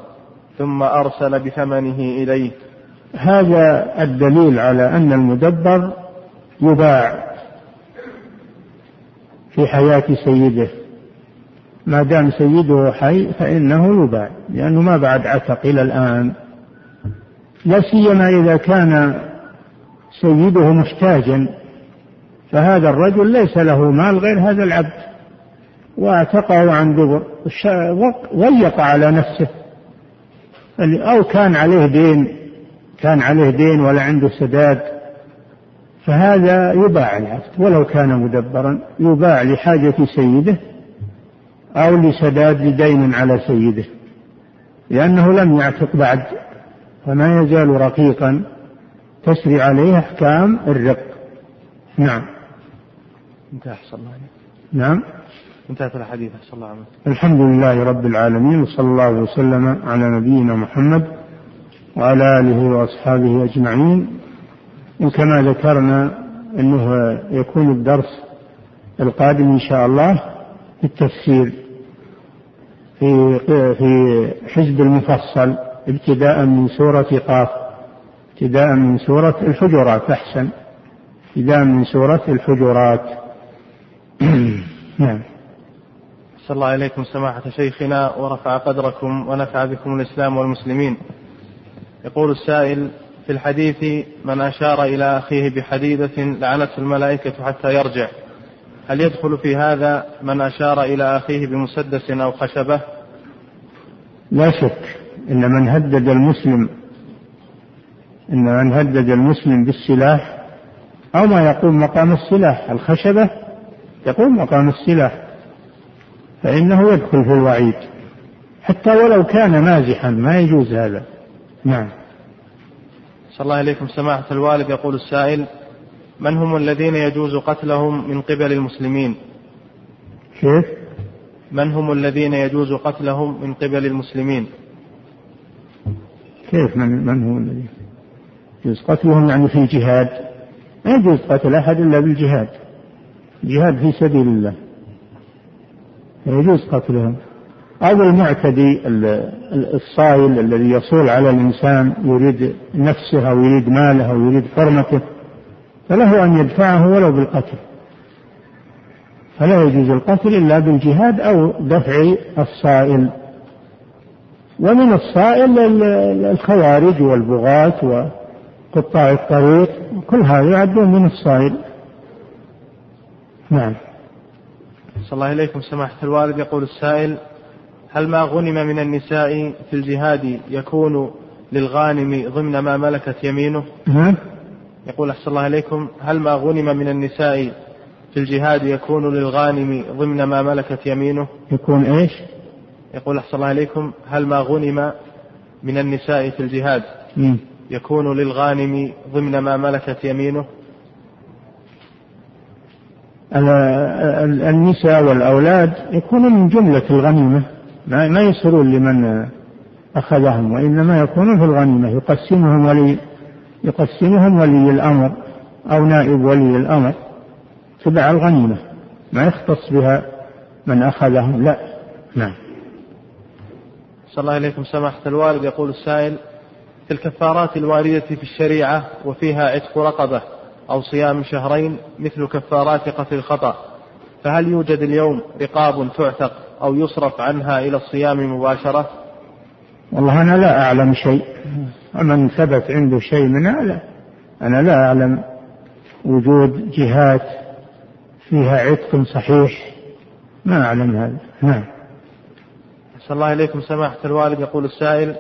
ثم أرسل بثمنه إليه. هذا الدليل على أن المدبر يباع في حياة سيده. ما دام سيده حي فإنه يباع لأنه ما بعد عتق إلى الآن. لا سيما إذا كان سيده محتاجا فهذا الرجل ليس له مال غير هذا العبد. واعتقه عن دبر ضيق على نفسه. أو كان عليه دين كان عليه دين ولا عنده سداد فهذا يباع العبد ولو كان مدبرا يباع لحاجة سيده أو لسداد لدين على سيده لأنه لم يعتق بعد فما يزال رقيقا تسري عليه أحكام الرق. نعم. انتهى أحسن الله نعم. انتهت الحديث أحسن الله عنه. الحمد لله رب العالمين وصلى الله وسلم على نبينا محمد وعلى آله وأصحابه أجمعين. وكما ذكرنا أنه يكون الدرس القادم إن شاء الله. في التفسير في في حزب المفصل ابتداء من سورة قاف ابتداء من سورة الحجرات أحسن. ابتداء من سورة الحجرات. *clears throat* نعم. صلى الله عليكم سماحة شيخنا ورفع قدركم ونفع بكم الإسلام والمسلمين. يقول السائل في الحديث من أشار إلى أخيه بحديدة لعنته الملائكة حتى يرجع. هل يدخل في هذا من أشار إلى أخيه بمسدس أو خشبة؟ لا شك إن من هدد المسلم إن من هدد المسلم بالسلاح أو ما يقوم مقام السلاح الخشبة يقوم مقام السلاح فإنه يدخل في الوعيد. حتى ولو كان مازحا ما يجوز هذا. نعم. صلى الله عليكم. سماحة الوالد يقول السائل من هم الذين يجوز قتلهم من قبل المسلمين؟ كيف؟ من هم الذين يجوز قتلهم من قبل المسلمين؟ كيف من, من هم الذين يجوز قتلهم؟ يعني في الجهاد ما يجوز قتل أحد إلا بالجهاد. جهاد في سبيل الله. يجوز قتلهم. أو المعتدي الصائل الذي يصول على الإنسان يريد نفسه أو يريد ماله أو يريد حرمته فله أن يدفعه ولو بالقتل. فلا يجوز القتل إلا بالجهاد أو دفع الصائل. ومن الصائل الخوارج والبغاة وقطاع الطريق كل هذا يعدون من الصائل. نعم. صلى الله إليكم سماحة الوالد. يقول السائل هل ما غنم من النساء في الجهاد يكون للغانم ضمن ما ملكت يمينه؟ نعم. يقول أحسن الله إليكم هل ما غنم من النساء في الجهاد يكون للغانم ضمن ما ملكت يمينه؟ يكون إيش؟ يقول أحسن الله إليكم هل ما غنم من النساء في الجهاد م. يكون للغانم ضمن ما ملكت يمينه؟ النساء والأولاد يكونون من جملة الغنيمة ما يصيرون لمن أخذهم وإنما يكونون في الغنيمة يقسمهم ولي يقسمهم ولي الأمر أو نائب ولي الأمر. تبع الغنيمة. ما يختص بها من أخذهم. لا. نعم. صلى الله عليكم. سماحة الوالد يقول السائل في الكفارات الواردة في الشريعة وفيها عتق رقبة أو صيام شهرين مثل كفارات قتل الخطأ فهل يوجد اليوم رقاب تعتق أو يصرف عنها إلى الصيام مباشرة؟ والله أنا لا أعلم شيء. ومن ثبت عنده شيء من هذا أنا لا أعلم وجود جهات فيها عتق صحيح. ما أعلم هذا. نعم. أحسن الله إليكم سماحة الوالد. يقول السائل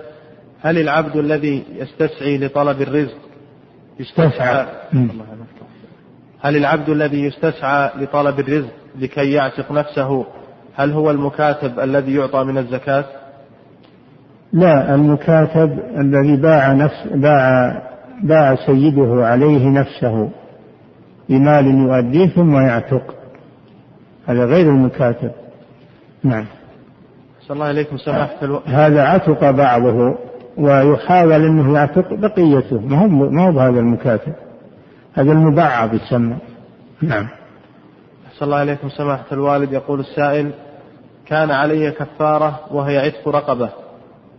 هل العبد الذي يستسعي لطلب الرزق يستسعى؟ هل العبد الذي يستسعى لطلب الرزق لكي يعتق نفسه هل هو المكاتب الذي يعطى من الزكاة؟ لا المكاتب الذي باع نفس باع باع سيده عليه نفسه بمال يؤديه ثم يعتق هذا غير المكاتب. نعم. صلى الله عليكم. سماحة ألو... هذا عتق بعضه ويحاول أنه يعتق بقيته. ما هو ما هو بهذا المكاتب. هذا المبعض يسمى. نعم. صلى الله عليكم. سماحة الوالد يقول السائل كان علي كفارة وهي عتق رقبة.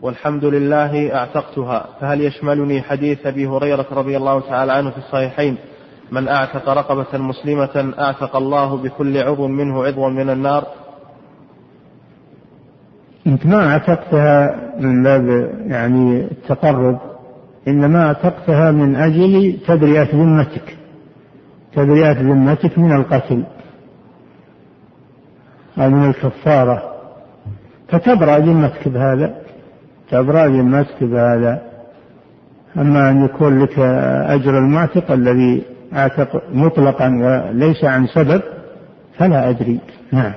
والحمد لله أعتقتها. فهل يشملني حديث أبي هريرة رضي الله تعالى عنه في الصحيحين؟ من أعتق رقبة مسلمة أعتق الله بكل عضو منه عضوا من النار. انت ما أعتقتها من باب يعني التقرب إنما أعتقتها من أجل تبرئة ذمتك تبرئة ذمتك من القتل أو من الكفارة. فتبرأ ذمتك بهذا. تبرأ ذمتك بهذا. أما أن يكون لك أجر المعتق الذي اعتق مطلقا وليس عن سبب فلا أدري. نعم.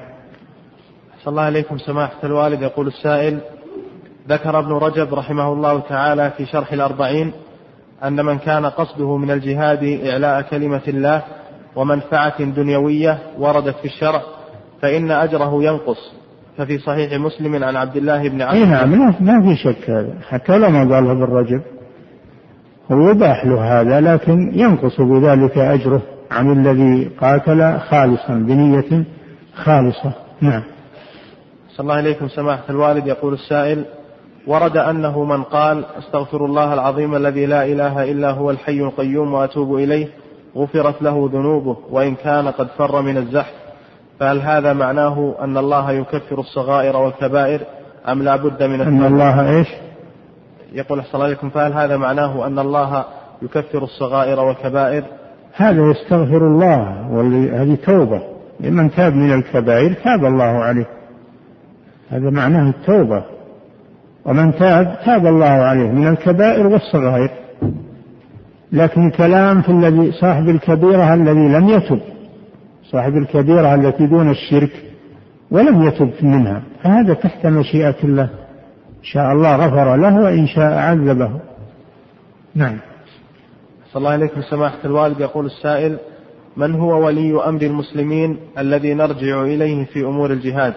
صلى الله عليكم سماحة الوالد. يقول السائل ذكر ابن رجب رحمه الله تعالى في شرح الأربعين أن من كان قصده من الجهاد إعلاء كلمة الله ومنفعة دنيوية وردت في الشرع فإن أجره ينقص. ففي صحيح مسلم عن عبد الله بن عمرو نعم ما في شك هذا. حتى لو ما قالها بالرجب هو يباح له هذا لكن ينقص بذلك أجره عن الذي قاتل خالصا بنية خالصة. نعم. صلى الله عليكم سماحة الوالد. يقول السائل ورد أنه من قال أستغفر الله العظيم الذي لا إله إلا هو الحي القيوم وأتوب إليه غفرت له ذنوبه وإن كان قد فر من الزحف. فهل هذا معناه أن الله يكفر الصغائر والكبائر أم لا بد من أن الله إيش؟ يقول أحسن الله عليكم فهل هذا معناه أن الله يكفر الصغائر والكبائر؟ هذا يستغفر الله هذه توبة. لمن تاب من الكبائر تاب الله عليه. هذا معناه التوبة. ومن تاب تاب الله عليه من الكبائر والصغائر. لكن كلام في الذي صاحب الكبيرة الذي لم يتب. صاحب الكبيرة التي دون الشرك ولم يتب منها فهذا تحت مشيئة الله. إن شاء الله غفر له وإن شاء عذبه. نعم. صلى الله عليكم سماحة الوالد. يقول السائل من هو ولي أمر المسلمين الذي نرجع إليه في أمور الجهاد؟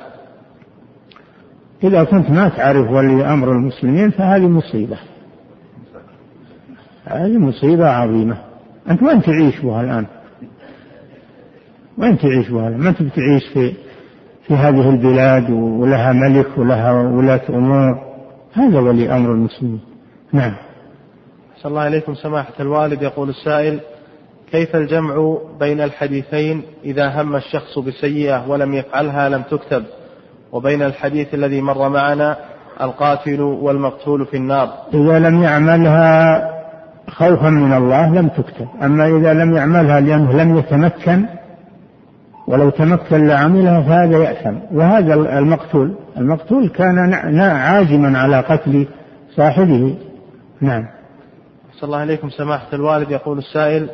إذا كنت ما تعرف ولي أمر المسلمين فهذه مصيبة. هذه مصيبة عظيمة. أنت وين تعيش بها الآن؟ وين تعيش بها ما أنت بتعيش في في هذه البلاد ولها ملك ولها ولاة أمور؟ هذا ولي أمر المسلمين. نعم. صلى الله عليكم سماحة الوالد. يقول السائل كيف الجمع بين الحديثين إذا هم الشخص بسيئة ولم يفعلها لم تكتب؟ وبين الحديث الذي مر معنا القاتل والمقتول في النار. إذا لم يعملها خوفا من الله لم تكتب. أما إذا لم يعملها لأنه لم يتمكن ولو تمكن لعملها فهذا يأثم. وهذا المقتول. المقتول كان عازما على قتل صاحبه. نعم. صلى الله عليكم سماحة الوالد. يقول السائل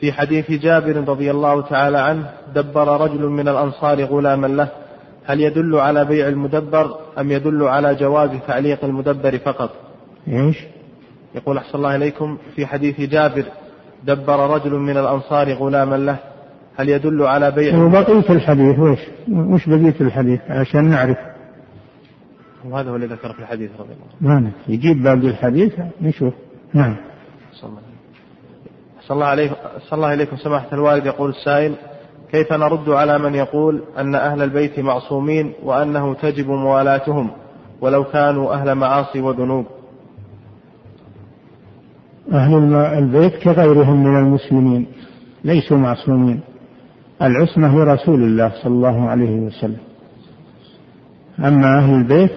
في حديث جابر رضي الله تعالى عنه دبر رجل من الأنصار غلاما له. هل يدل على بيع المدبر أم يدل على جواز تعليق المدبر فقط؟ إيش؟ يقول أحسن الله إليكم في حديث جابر دبر رجل من الأنصار غلاما له. هل يدل على بيع وبقية الحديث وش؟ وش بقية الحديث؟ عشان نعرف. وهذا هو اللي ذكر في الحديث رضي الله عنه. يجيب باقي الحديث نشوف. نعم. صلى الله عليه صلى الله عليكم سماحة الوالد. يقول السائل كيف نرد على من يقول أن أهل البيت معصومين وأنه تجب موالاتهم ولو كانوا أهل معاصي وذنوب؟ أهل البيت كغيرهم من المسلمين ليسوا معصومين. العصمة لرسول الله صلى الله عليه وسلم أما أهل البيت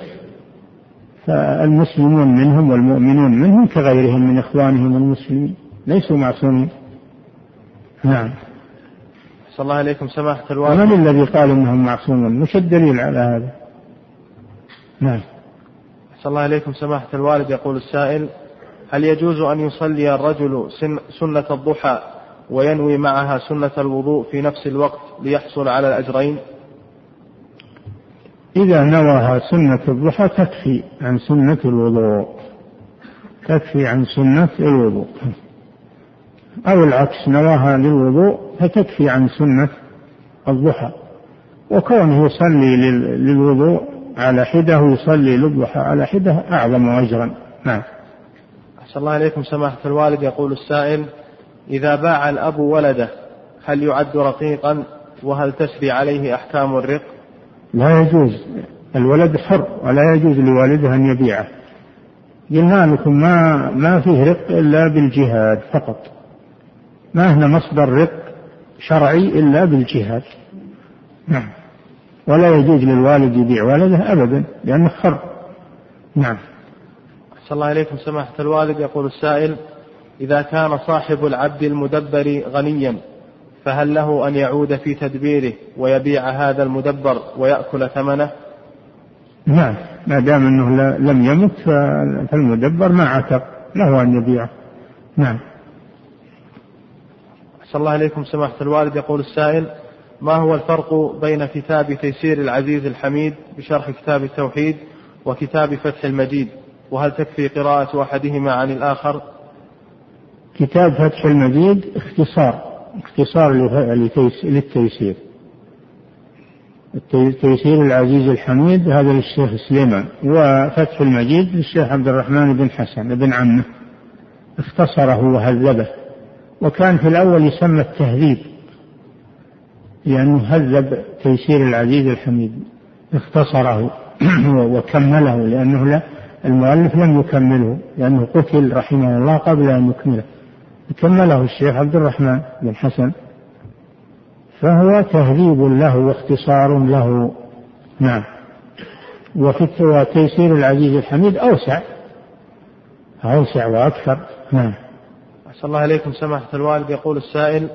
فالمسلمون منهم والمؤمنون منهم كغيرهم من إخوانهم المسلمين ليسوا معصومين نعم صلى الله عليكم سماحة الوالد ومن الذي قال إنهم معصومون؟ مش الدليل على هذا؟ نعم. صلى الله عليكم سماحة الوالد يقول السائل هل يجوز أن يصلي الرجل سنة الضحى وينوي معها سنة الوضوء في نفس الوقت ليحصل على الأجرين؟ إذا نواها سنة الضحى تكفي عن سنة الوضوء. تكفي عن سنة الوضوء. أو العكس نواها للوضوء فتكفي عن سنة الضحى. وكونه يصلي للوضوء على حدة ويصلي للضحى على حدة أعظم أجرا. نعم. أحسن الله عليكم سماحة الوالد. يقول السائل إذا باع الأب ولده هل يعد رقيقا؟ وهل تسري عليه أحكام الرق؟ لا يجوز. الولد حر ولا يجوز لوالده أن يبيعه. قلنا لكم ما ما فيه رق إلا بالجهاد فقط. ما هنا مصدر رق شرعي إلا بالجهاد. نعم. ولا يجوز للوالد يبيع ولده أبدا لأنه حر. نعم. أحسن الله إليكم سماحة الوالد يقول السائل إذا كان صاحب العبد المدبر غنيا فهل له أن يعود في تدبيره ويبيع هذا المدبر ويأكل ثمنه؟ نعم ما دام أنه لم يمت فالمدبر ما عتق له أن يبيعه نعم. أحسن الله إليكم سماحة الوالد. يقول السائل ما هو الفرق بين كتاب تيسير العزيز الحميد بشرح كتاب التوحيد وكتاب فتح المجيد؟ وهل تكفي قراءة أحدهما عن الآخر؟ كتاب فتح المجيد اختصار اختصار للتيسير. تيسير العزيز الحميد هذا للشيخ سليمان وفتح المجيد للشيخ عبد الرحمن بن حسن بن عمه. اختصره وهذبه. وكان في الأول يسمى التهذيب لأنه هذب تيسير العزيز الحميد. اختصره *clears throat* وكمله لأنه لا المؤلف لم يكمله لأنه قتل رحمه الله قبل أن يكمله. كمله الشيخ عبد الرحمن بن حسن فهو تهذيب له واختصار له. نعم. وفي وتيسير العزيز الحميد أوسع أوسع وأكثر. نعم. أحسن الله إليكم سماحة الوالد. يقول السائل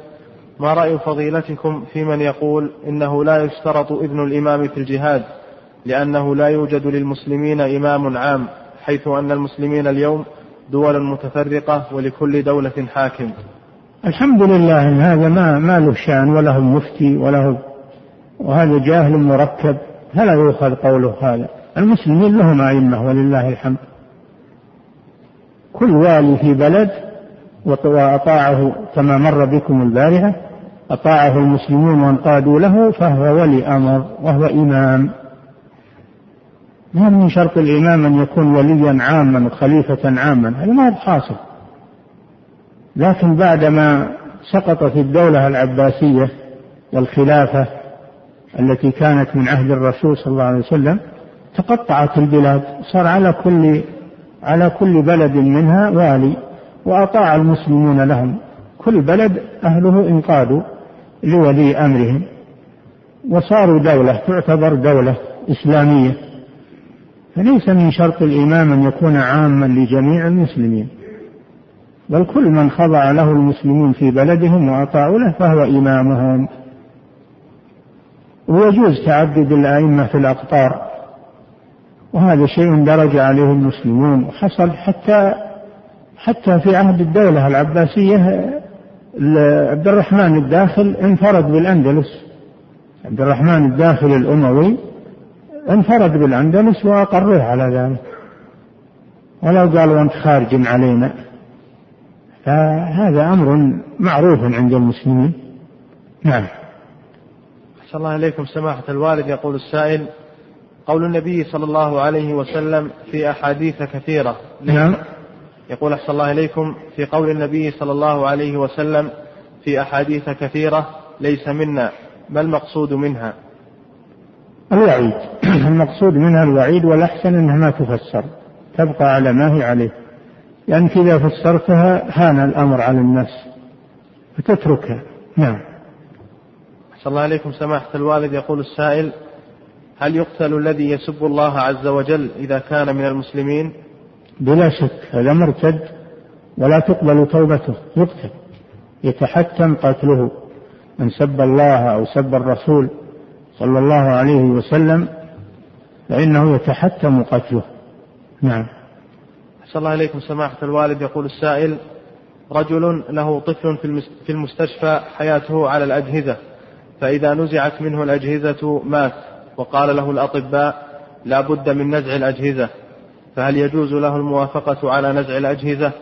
ما رأي فضيلتكم في من يقول إنه لا يشترط إذن الإمام في الجهاد لأنه لا يوجد للمسلمين إمام عام حيث أن المسلمين اليوم دول متفرقة ولكل دولة حاكم. الحمد لله هذا ما ما له شأن وله مفتي وله وهذا جاهل مركب. فلا يؤخذ قوله هذا. المسلمين لهم أئمة ولله الحمد. كل والي في بلد وأطاعه كما مر بكم البارحة أطاعه المسلمون وانقادوا له فهو ولي أمر وهو إمام. ما من شرط الإمام أن يكون وليا عاما وخليفة عاما هذا ما هو حاصل. لكن بعدما سقطت الدولة العباسية والخلافة التي كانت من عهد الرسول صلى الله عليه وسلم تقطعت البلاد صار على كل على كل بلد منها والي وأطاع المسلمون لهم. كل بلد أهله انقادوا لولي أمرهم. وصاروا دولة تعتبر دولة إسلامية. فليس من شرط الإمام أن يكون عاما لجميع المسلمين. بل كل من خضع له المسلمون في بلدهم وأطاعوا له فهو إمامهم. ويجوز تعدد الأئمة في الأقطار. وهذا شيء درج عليه المسلمون. وحصل حتى حتى في عهد الدولة العباسية عبد الرحمن الداخل انفرد بالأندلس. عبد الرحمن الداخل الأموي انفرد بالأندلس وأقروه على ذلك. ولو قالوا أنت خارج علينا. فهذا أمر معروف عند المسلمين. نعم. أحسن الله إليكم سماحة الوالد يقول السائل قول النبي صلى الله عليه وسلم في أحاديث كثيرة. نعم. يقول أحسن الله إليكم في قول النبي صلى الله عليه وسلم في أحاديث كثيرة ليس منا ما المقصود منها؟ الوعيد. *clears throat* المقصود منها الوعيد والأحسن أنها ما تفسر. تبقى على ما هي عليه. لأنك إذا فسرتها هان الأمر على الناس فتتركها. نعم. صلى الله عليكم. سماحة الوالد يقول السائل هل يقتل الذي يسب الله عز وجل إذا كان من المسلمين؟ بلا شك. هذا مرتد ولا تقبل توبته. يقتل. يتحتم قتله. من سب الله أو سب الرسول صلى الله عليه وسلم فإنه يتحتم قتله. نعم. صلى الله عليكم سماحة الوالد. يقول السائل رجل له طفل في المستشفى حياته على الأجهزة فإذا نزعت منه الأجهزة مات وقال له الأطباء لا بد من نزع الأجهزة. فهل يجوز له الموافقة على نزع الأجهزة؟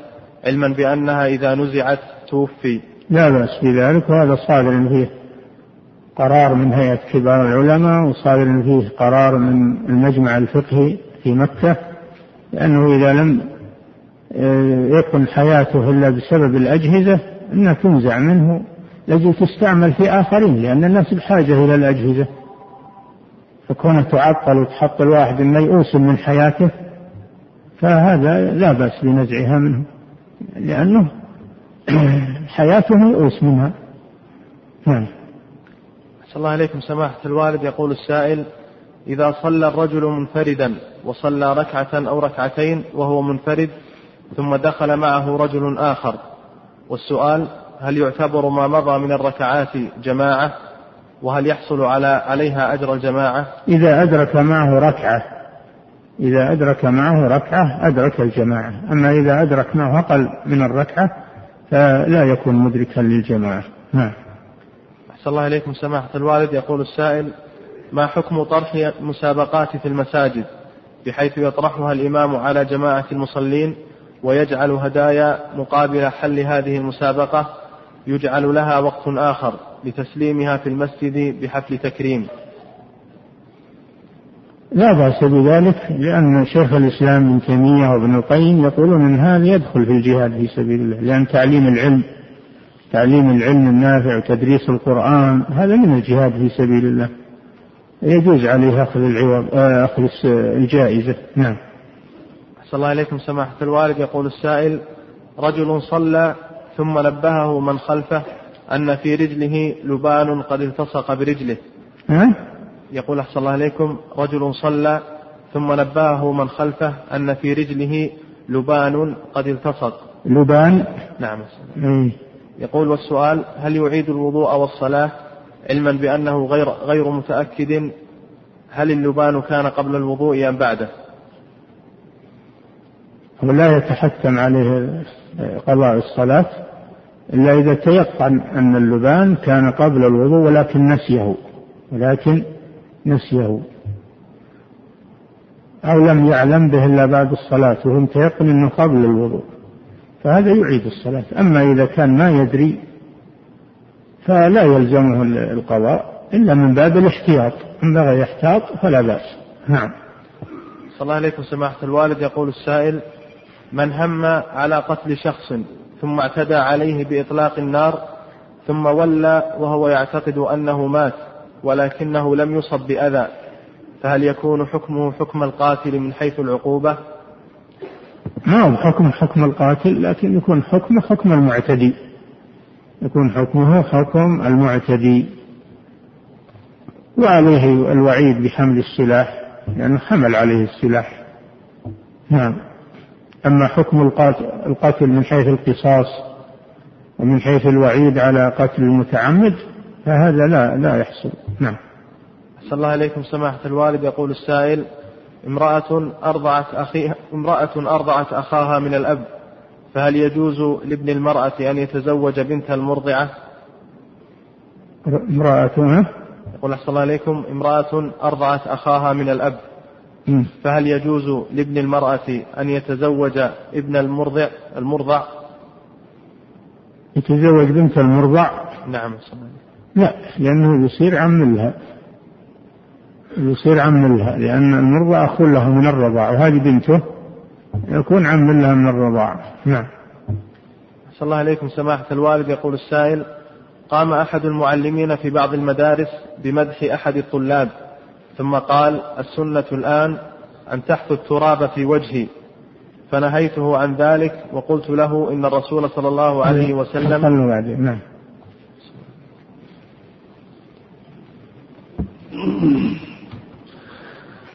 علما بأنها إذا نزعت توفي. لا بأس بذلك وهذا صادر فيه. قرار من هيئة كبار العلماء وصادر فيه قرار من المجمع الفقهي في مكة لأنه إذا لم آه، يكن حياته إلا بسبب الأجهزة أنها تنزع منه التي تستعمل في آخرين لأن الناس بحاجة إلى الأجهزة. فكونها تعطل وتحط الواحد ميؤوس من حياته فهذا لا بأس بنزعها منه لأنه *clears throat* حياته ميؤوس منها. نعم. صلى الله عليكم. سماحة الوالد يقول السائل إذا صلى الرجل منفردا وصلى ركعة أو ركعتين وهو منفرد ثم دخل معه رجل آخر. والسؤال هل يعتبر ما مضى من الركعات جماعة؟ وهل يحصل على عليها أجر الجماعة؟ إذا أدرك معه ركعة إذا أدرك معه ركعة أدرك الجماعة. أما إذا أدرك معه أقل من الركعة فلا يكون مدركا للجماعة. نعم. أحسن الله إليكم سماحة الوالد. يقول السائل ما حكم طرح مسابقات في المساجد بحيث يطرحها الإمام على جماعة المصلين ويجعل هدايا مقابل حل هذه المسابقة يجعل لها وقت آخر لتسليمها في المسجد بحفل تكريم لا بأس بذلك لأن شيخ الإسلام ابن تيمية وابن القيم يقولون أن هذا يدخل في الجهاد في سبيل الله لأن تعليم العلم تعليم العلم النافع وتدريس القرآن هذا من الجهاد في سبيل الله. يجوز عليه أخذ العوض آه، أخذ الجائزة. نعم. أحسن الله إليكم سماحة الوالد. يقول السائل رجل صلى ثم نبهه من خلفه أن في رجله لبان قد التصق برجله. ها؟ يقول أحسن الله إليكم رجل صلى ثم نبهه من خلفه أن في رجله لبان قد التصق. لبان؟ نعم يقول والسؤال هل يعيد الوضوء والصلاة علما بأنه غير غير متأكد؟ هل اللبان كان قبل الوضوء أم بعده؟ ولا يتحتم عليه قضاء الصلاة إلا إذا تيقن أن اللبان كان قبل الوضوء ولكن نسيه ولكن نسيه. أو لم يعلم به إلا بعد الصلاة وهو متيقن أنه قبل الوضوء. فهذا يعيد الصلاة. أما إذا كان ما يدري فلا يلزمه القضاء إلا من باب الاحتياط. إن بغى يحتاط فلا بأس. نعم. صلى الله عليكم سماحة الوالد. يقول السائل من هم على قتل شخص ثم اعتدى عليه بإطلاق النار ثم ولى وهو يعتقد أنه مات ولكنه لم يصب بأذى فهل يكون حكمه حكم القاتل من حيث العقوبة؟ ما هو حكم حكم القاتل لكن يكون حكمه حكم المعتدي. يكون حكمه حكم المعتدي. وعليه الوعيد بحمل السلاح لأنه حمل عليه السلاح. نعم. أما حكم القتل من حيث القصاص ومن حيث الوعيد على قتل المتعمد فهذا لا لا يحصل. نعم. صلى الله عليكم. سماحة الوالد يقول السائل امرأة أرضعت أخيها امرأة أرضعت أخاها من الأب فهل يجوز لابن المرأة أن يتزوج بنت المرضعة؟ امرأة يقول أحسن الله عليكم امرأة أرضعت أخاها من الأب فهل يجوز لابن المرأة أن يتزوج ابن المرضع المرضع؟ يتزوج بنت المرضع؟ نعم لا لأنه يصير عم لها يصير عم لها لأن المرضع أخو له من الرضاع وهذه بنته يكون عم لها من الرضاع. نعم. صلى الله عليكم سماحة الوالد يقول السائل قام أحد المعلمين في بعض المدارس بمدح أحد الطلاب ثم قال السنة الآن أن تحث التراب في وجهي. فنهيته عن ذلك وقلت له إن الرسول صلى الله عليه وسلم نعم. *coughs*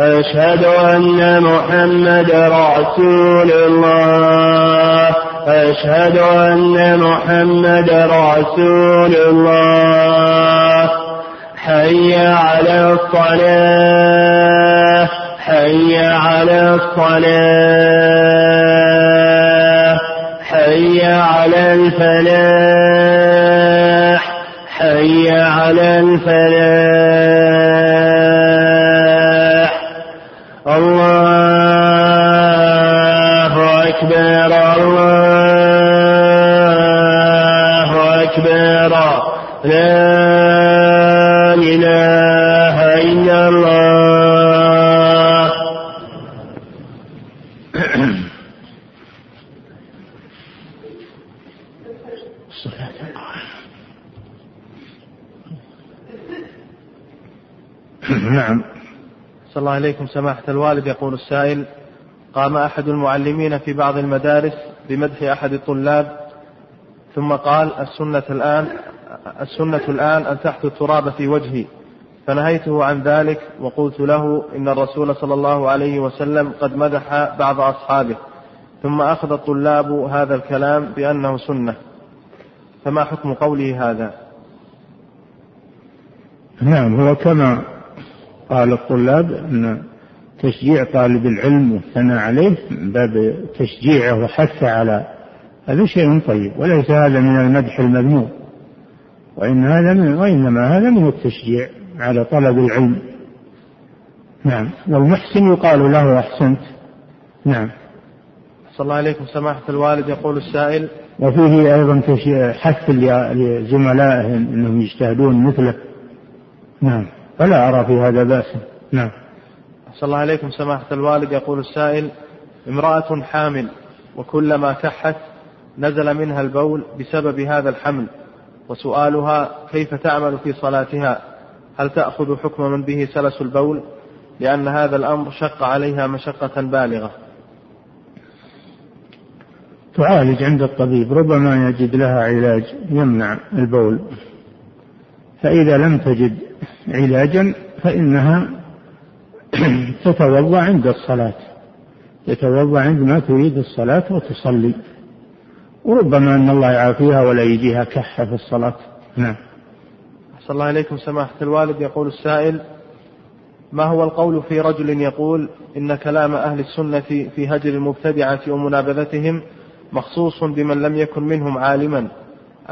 أشهد أن محمد رسول الله. أشهد أن محمد رسول الله. حي على الصلاة. حي على الصلاة. حي على الفلاح. حي على الفلاح. أكبر الله أكبر. لا إله إلا الله. نعم. صلى الله عليكم سماحة الوالد يقول السائل. قام أحد المعلمين في بعض المدارس بمدح أحد الطلاب ثم قال السنة الآن السنة الآن أن تحثو التراب في وجهي. فنهيته عن ذلك وقلت له إن الرسول صلى الله عليه وسلم قد مدح بعض أصحابه ثم أخذ الطلاب هذا الكلام بأنه سنة. فما حكم قوله هذا؟ نعم هو كما قال الطلاب أن تشجيع طالب العلم والثناء عليه من باب تشجيعه وحثه على هذا شيء طيب وليس هذا من المدح المذموم. وإن هذا من وإنما هذا من التشجيع على طلب العلم. نعم. والمحسن يقال له أحسنت. نعم. صلى الله عليكم سماحة الوالد يقول السائل وفيه أيضا حث لزملائهم أنهم يجتهدون مثله. نعم. فلا أرى في هذا بأسا نعم. صلى الله عليكم سماحة الوالد. يقول السائل امرأة حامل وكلما كحت نزل منها البول بسبب هذا الحمل وسؤالها كيف تعمل في صلاتها؟ هل تأخذ حكم من به سلس البول؟ لأن هذا الأمر شق عليها مشقة بالغة. تعالج عند الطبيب ربما يجد لها علاج يمنع البول. فإذا لم تجد علاجا فإنها *clears throat* تتوضأ عند الصلاة. تتوضأ عندما تريد الصلاة وتصلي. وربما أن الله يعافيها ولا يجيها كحة في الصلاة. نعم. صلى الله عليكم سماحة الوالد. يقول السائل ما هو القول في رجل يقول إن كلام أهل السنة في هجر المبتدعة ومنابذتهم مخصوص بمن لم يكن منهم عالما؟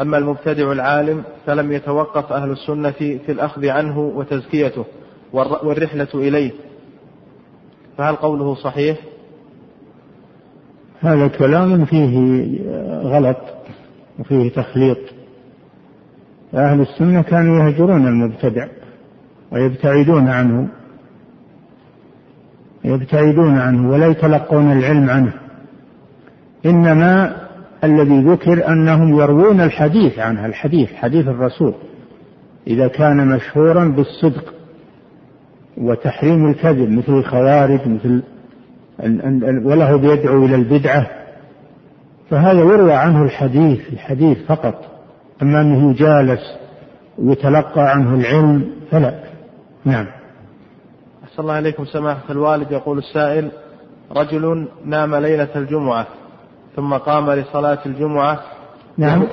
أما المبتدع العالم فلم يتوقف أهل السنة في الأخذ عنه وتزكيته والر- والرحلة إليه. فهل قوله صحيح؟ هذا كلام فيه غلط وفيه تخليط. أهل السنة كانوا يهجرون المبتدع ويبتعدون عنه يبتعدون عنه ولا يتلقون العلم عنه. إنما الذي ذكر أنهم يروون الحديث عنه الحديث حديث الرسول إذا كان مشهورا بالصدق. وتحريم الكذب مثل الخوارج مثل وله بيدعو إلى البدعة. فهذا يروى عنه الحديث الحديث فقط. أما أنه يجالس ويتلقى عنه العلم فلا. نعم. أحسن الله عليكم سماحة الوالد يقول السائل رجل نام ليلة الجمعة ثم قام لصلاة الجمعة. نعم.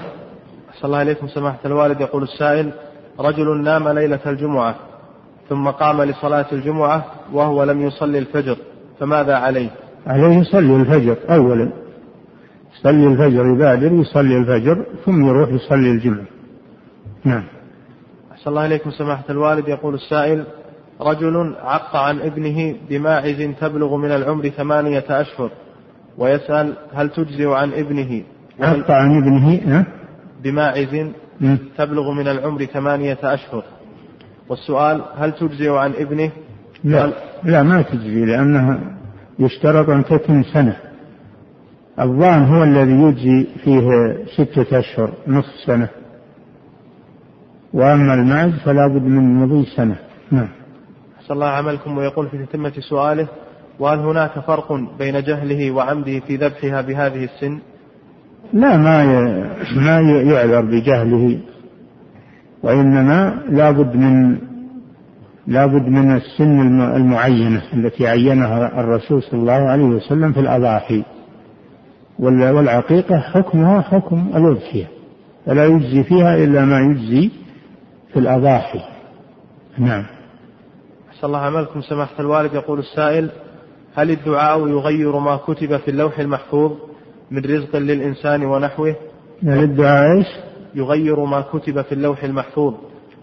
أحسن الله عليكم سماحة الوالد يقول السائل رجل نام ليلة الجمعة ثم قام لصلاة الجمعة وهو لم يصلي الفجر فماذا عليه؟ عليه يصلي الفجر أولا يصلي الفجر يبادر يصلي الفجر ثم يروح يصلي الجمعة نعم أحسن الله عليكم سماحة الوالد يقول السائل رجل عق عن ابنه بماعز تبلغ من العمر ثمانية أشهر ويسأل هل تجزئ عن ابنه عق عن ابنه؟ بماعز. تبلغ من العمر ثمانية أشهر والسؤال هل تجزئ عن ابنه؟ لا لا ما تجزي لأنها يشترط أن تتم سنة. الظان هو الذي يجزي فيه ستة أشهر نصف سنة. وأما المعز فلا بد من مضي سنة. نعم. أسأل الله عملكم ويقول في تتمة سؤاله وهل هناك فرق بين جهله وعمده في ذبحها بهذه السن؟ لا ما ما يعذر بجهله. وإنما لابد من لابد من السن المعينة التي عينها الرسول صلى الله عليه وسلم في الأضاحي. والعقيقة حكمها حكم الأضحية. فلا يجزي فيها إلا ما يجزي في الأضاحي. نعم. أحسن الله عملكم سماحة الوالد. يقول السائل هل الدعاء يغير ما كتب في اللوح المحفوظ من رزق للإنسان ونحوه؟ هل الدعاء إيش؟ يغير ما كتب في اللوح المحفوظ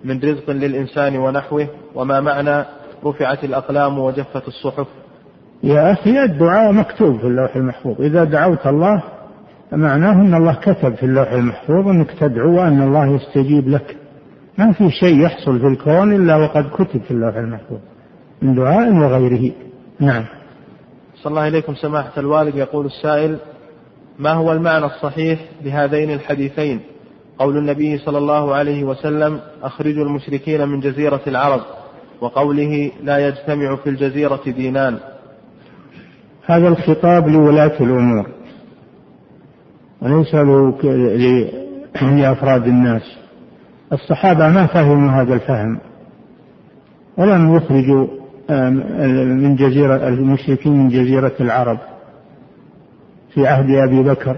من رزق للإنسان ونحوه وما معنى رفعت الأقلام وجفت الصحف. يا أخي الدعاء مكتوب في اللوح المحفوظ. إذا دعوت الله معناه أن الله كتب في اللوح المحفوظ أنك تدعو وأن الله يستجيب لك. ما في شيء يحصل في الكون إلا وقد كتب في اللوح المحفوظ. من دعاء وغيره. نعم. صلى الله إليكم سماحة الوالد. يقول السائل ما هو المعنى الصحيح لهذين الحديثين؟ قول النبي صلى الله عليه وسلم أخرجوا المشركين من جزيرة العرب وقوله لا يجتمع في الجزيرة دينان. هذا الخطاب لولاة الأمور. وليس لأفراد الناس. الصحابة ما فهموا هذا الفهم. ولم يخرجوا من جزيرة المشركين من جزيرة العرب في عهد أبي بكر.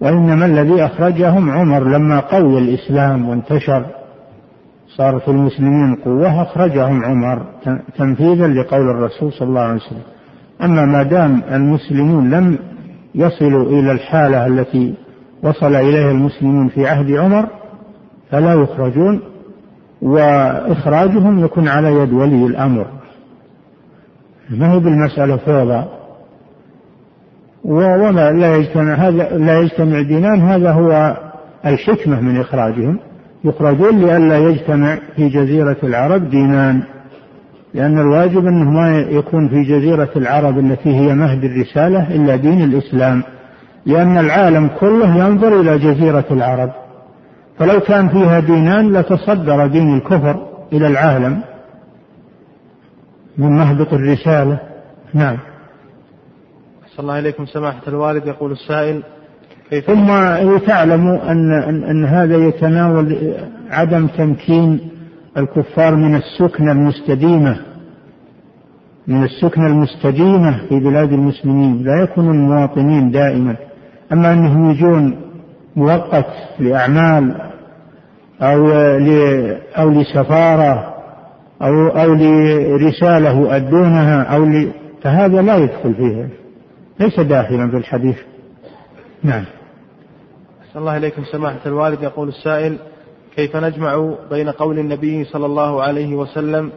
وإنما الذي أخرجهم عمر لما قوي الإسلام وانتشر صار في المسلمين قوة أخرجهم عمر تنفيذا لقول الرسول صلى الله عليه وسلم. أما ما دام المسلمون لم يصلوا إلى الحالة التي وصل إليها المسلمون في عهد عمر فلا يخرجون وإخراجهم يكون على يد ولي الأمر. ما هي بالمسألة فوضى؟ وما لا يجتمع هذا لا يجتمع دينان هذا هو الحكمة من إخراجهم. يخرجون لئلا يجتمع في جزيرة العرب دينان. لأن الواجب أنه ما يكون في جزيرة العرب التي هي مهد الرسالة إلا دين الإسلام. لأن العالم كله ينظر إلى جزيرة العرب. فلو كان فيها دينان لتصدر دين الكفر إلى العالم من مهبط الرسالة. نعم. صلى الله إليكم سماحة الوالد يقول السائل كيف؟ ثم تعلم أن, أن, أن هذا يتناول عدم تمكين الكفار من السكنة المستديمة من السكنة المستديمة في بلاد المسلمين. لا يكون المواطنين دائما. أما أنهم يجون مؤقت لأعمال أو أو لسفارة أو أو لرسالة يؤدونها أو. فهذا لا يدخل فيه ليس داخلا في الحديث. نعم. أحسن الله إليكم سماحة الوالد. يقول السائل كيف نجمع بين قول النبي صلى الله عليه وسلم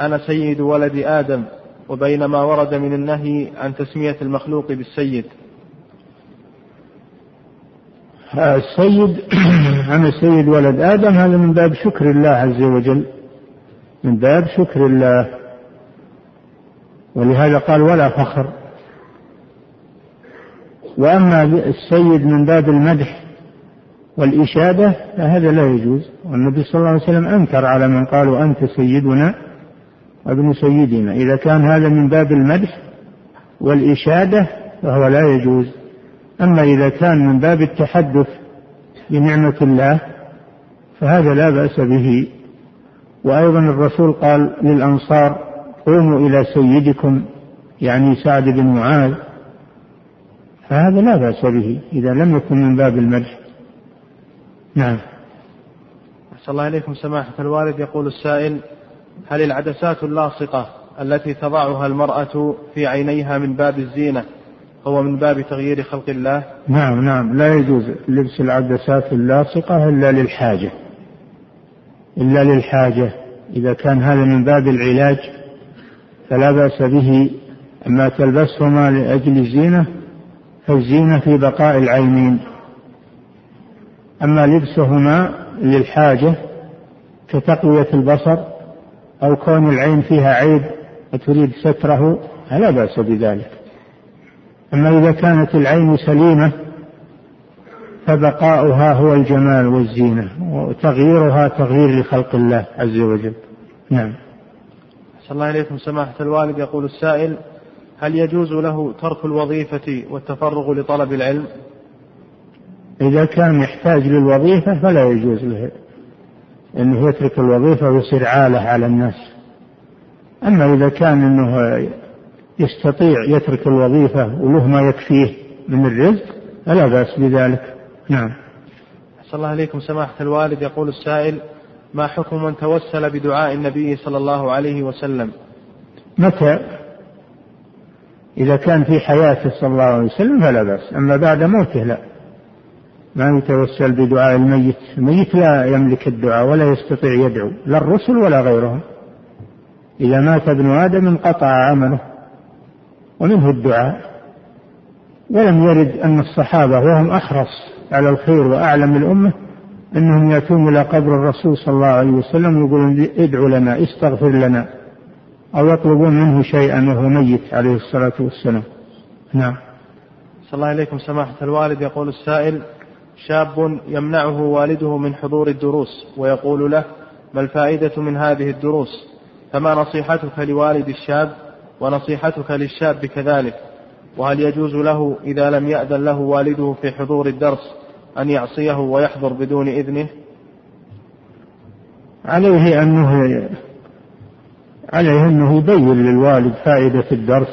أنا سيد ولد آدم وبين ما ورد من النهي عن تسمية المخلوق بالسيد؟ السيد *clears throat* أنا سيد ولد آدم هذا من باب شكر الله عز وجل. من باب شكر الله. ولهذا قال ولا فخر. وأما السيد من باب المدح والإشادة فهذا لا يجوز. والنبي صلى الله عليه وسلم أنكر على من قالوا أنت سيدنا وابن سيدنا. إذا كان هذا من باب المدح والإشادة فهو لا يجوز. أما إذا كان من باب التحدث بنعمة الله فهذا لا بأس به. وأيضا الرسول قال للأنصار قوموا إلى سيدكم يعني سعد بن معاذ فهذا لا بأس به إذا لم يكن من باب المدح. نعم. أحسن الله إليكم سماحة الوالد. يقول السائل هل العدسات اللاصقة التي تضعها المرأة في عينيها من باب الزينة هو من باب تغيير خلق الله؟ نعم نعم. لا يجوز لبس العدسات اللاصقة إلا للحاجة. إلا للحاجة. إذا كان هذا من باب العلاج فلا بأس به. أما تلبسهما لأجل الزينة فالزينة في بقاء العينين. أما لبسهما للحاجة كتقوية البصر أو كون العين فيها عيب وتريد ستره فلا بأس بذلك. أما إذا كانت العين سليمة فبقاؤها هو الجمال والزينة وتغييرها تغيير لخلق الله عز وجل. نعم. صلى الله عليكم. سماحة الوالد يقول السائل هل يجوز له ترك الوظيفة والتفرغ لطلب العلم؟ إذا كان يحتاج للوظيفة فلا يجوز له أنه يترك الوظيفة ويصير عالة على الناس. أما إذا كان أنه يستطيع يترك الوظيفة وله ما يكفيه من الرزق فلا بأس بذلك. نعم. صلى الله عليكم سماحة الوالد يقول السائل ما حكم من توسل بدعاء النبي صلى الله عليه وسلم؟ متى؟ إذا كان في حياته صلى الله عليه وسلم فلا بأس. أما بعد موته لا. ما يتوسل بدعاء الميت. الميت لا يملك الدعاء ولا يستطيع يدعو. لا الرسل ولا غيرهم. إذا مات ابن آدم انقطع عمله. ومنه الدعاء. ولم يرد أن الصحابة وهم أحرص على الخير وأعلم الأمة أنهم يأتون إلى قبر الرسول صلى الله عليه وسلم ويقولون ادعوا لنا استغفر لنا. أو يطلبون منه شيئا وهو ميت عليه الصلاة والسلام. نعم. صلى الله عليكم سماحة الوالد. يقول السائل شاب يمنعه والده من حضور الدروس ويقول له ما الفائدة من هذه الدروس؟ فما نصيحتك لوالد الشاب؟ ونصيحتك للشاب كذلك. وهل يجوز له إذا لم يأذن له والده في حضور الدرس أن يعصيه ويحضر بدون إذنه؟ عليه أنه عليه أنه يبين للوالد فائدة الدرس.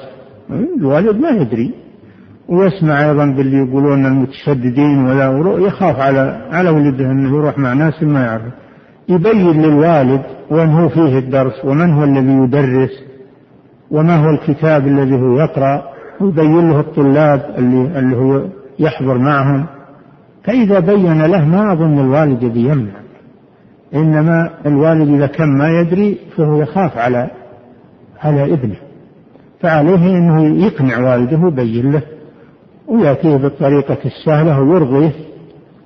الوالد ما يدري. ويسمع أيضا باللي يقولون المتشددين ولا يخاف على على ولده أنه يروح مع ناس ما يعرف. يبين للوالد وين هو فيه الدرس ومن هو الذي يدرس وما هو الكتاب الذي هو يقرأ. ويبين له الطلاب اللي اللي هو يحضر معهم. فإذا بين له ما أظن الوالد يمنع إنما الوالد إذا كان ما يدري فهو يخاف على على ابنه فعليه أنه يقنع والده ويبين له ويأتيه بالطريقة السهلة ويرضيه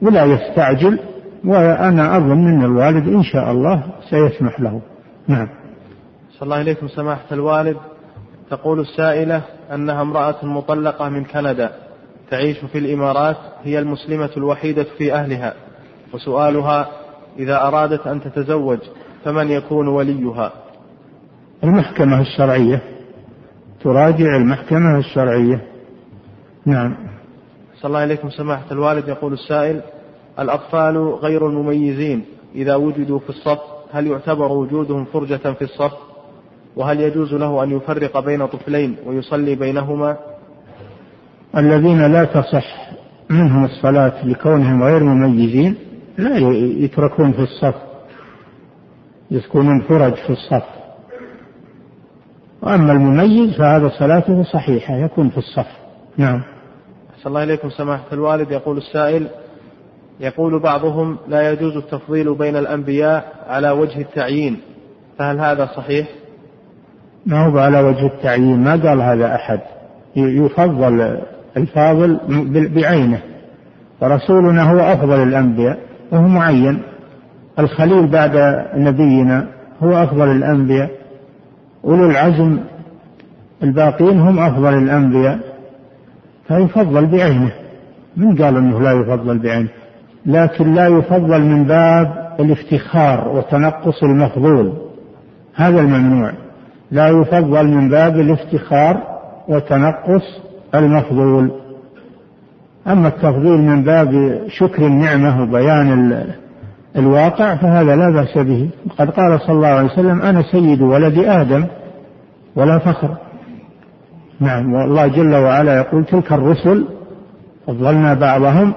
ولا يستعجل وأنا أظن أن الوالد إن شاء الله سيسمح له. نعم. صلى الله عليكم سماحة الوالد. تقول السائلة أنها امرأة مطلقة من كندا تعيش في الإمارات هي المسلمة الوحيدة في أهلها. وسؤالها إذا أرادت أن تتزوج فمن يكون وليها؟ المحكمة الشرعية. تراجع المحكمة الشرعية. نعم. صلى الله عليكم. سماحة الوالد يقول السائل الأطفال غير المميزين. إذا وجدوا في الصف هل يعتبر وجودهم فرجة في الصف؟ وهل يجوز له أن يفرق بين طفلين ويصلي بينهما؟ الذين لا تصح منهم الصلاة لكونهم غير مميزين لا يتركون في الصف. يسكنون فرج في الصف. وأما المميز فهذا صلاته صحيحة يكون في الصف. نعم. صلى الله عليكم سماحة الوالد. يقول السائل يقول بعضهم لا يجوز التفضيل بين الأنبياء على وجه التعيين. فهل هذا صحيح؟ ما هو على وجه التعيين؟ ما قال هذا أحد. يفضل الفاضل بعينه. ورسولنا هو أفضل الأنبياء. وهو معين. الخليل بعد نبينا هو أفضل الأنبياء. أولو العزم الباقين هم أفضل الأنبياء. فيفضل بعينه. من قال أنه لا يفضل بعينه؟ لكن لا يفضل من باب الافتخار وتنقص المفضول. هذا الممنوع. لا يفضل من باب الافتخار وتنقص المفضول. أما التفضيل من باب شكر النعمة وبيان الواقع فهذا لا بأس به. قد قال صلى الله عليه وسلم أنا سيد ولد آدم ولا فخر. نعم والله جل وعلا يقول تلك الرسل فضلنا بعضهم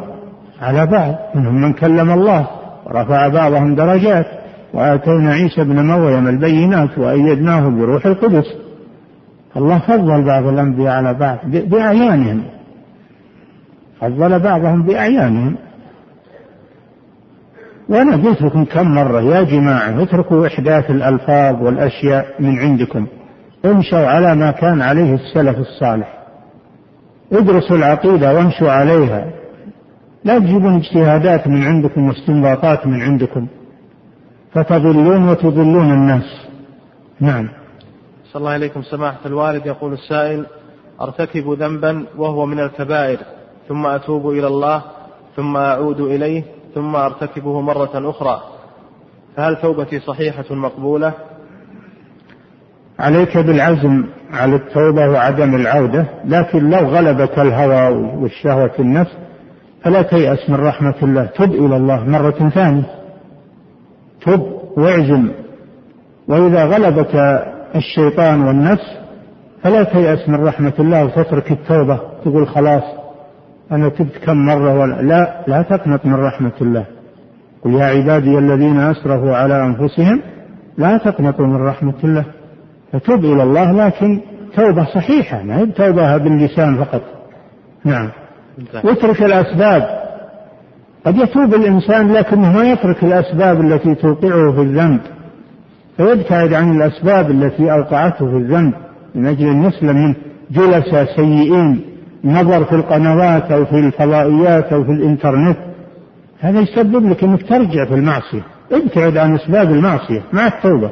على بعض منهم من كلم الله ورفع بعضهم درجات وآتينا عيسى ابن مريم البينات وأيدناه بروح القدس. الله فضل بعض الأنبياء على بعض بأعيانهم فضل بعضهم بأعيانهم. وأنا قلت لكم كم مرة يا جماعة اتركوا إحداث الألفاظ والأشياء من عندكم. امشوا على ما كان عليه السلف الصالح. ادرسوا العقيدة وامشوا عليها. لا تجيبون اجتهادات من عندكم واستنباطات من عندكم. فتضلون وتضلون الناس. نعم. صلى الله عليكم. سماحة الوالد يقول السائل أرتكب ذنبا وهو من الكبائر. ثم أتوب إلى الله ثم أعود إليه ثم أرتكبه مرة أخرى. فهل توبتي صحيحة مقبولة؟ عليك بالعزم على التوبة وعدم العودة لكن لو غلبك الهوى والشهوة النفس فلا تيأس من رحمة الله. تب إلى الله مرة ثانية. تب واعزم. وإذا غلبك الشيطان والنفس فلا تيأس من رحمة الله وتترك التوبة. تقول خلاص أنا تبت كم مرة ولا لا لا تقنط من رحمة الله. قل يا عبادي الذين أسرفوا على أنفسهم لا تقنطوا من رحمة الله. فتوب إلى الله لكن توبة صحيحة ما هي توبة باللسان فقط. نعم. واترك الأسباب. قد يتوب الإنسان لكنه ما يترك الأسباب التي توقعه في الذنب. فيبتعد عن الأسباب التي أوقعته في الذنب من أجل أن يسلم من جلساء سيئين. نظر في القنوات أو في الفضائيات أو في الإنترنت هذا يسبب لك أنك ترجع في المعصية. ابتعد عن أسباب المعصية مع التوبة.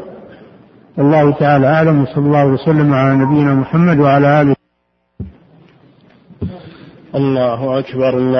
والله تعالى أعلم وصلى الله وسلم على نبينا محمد وعلى آله. الله أكبر الله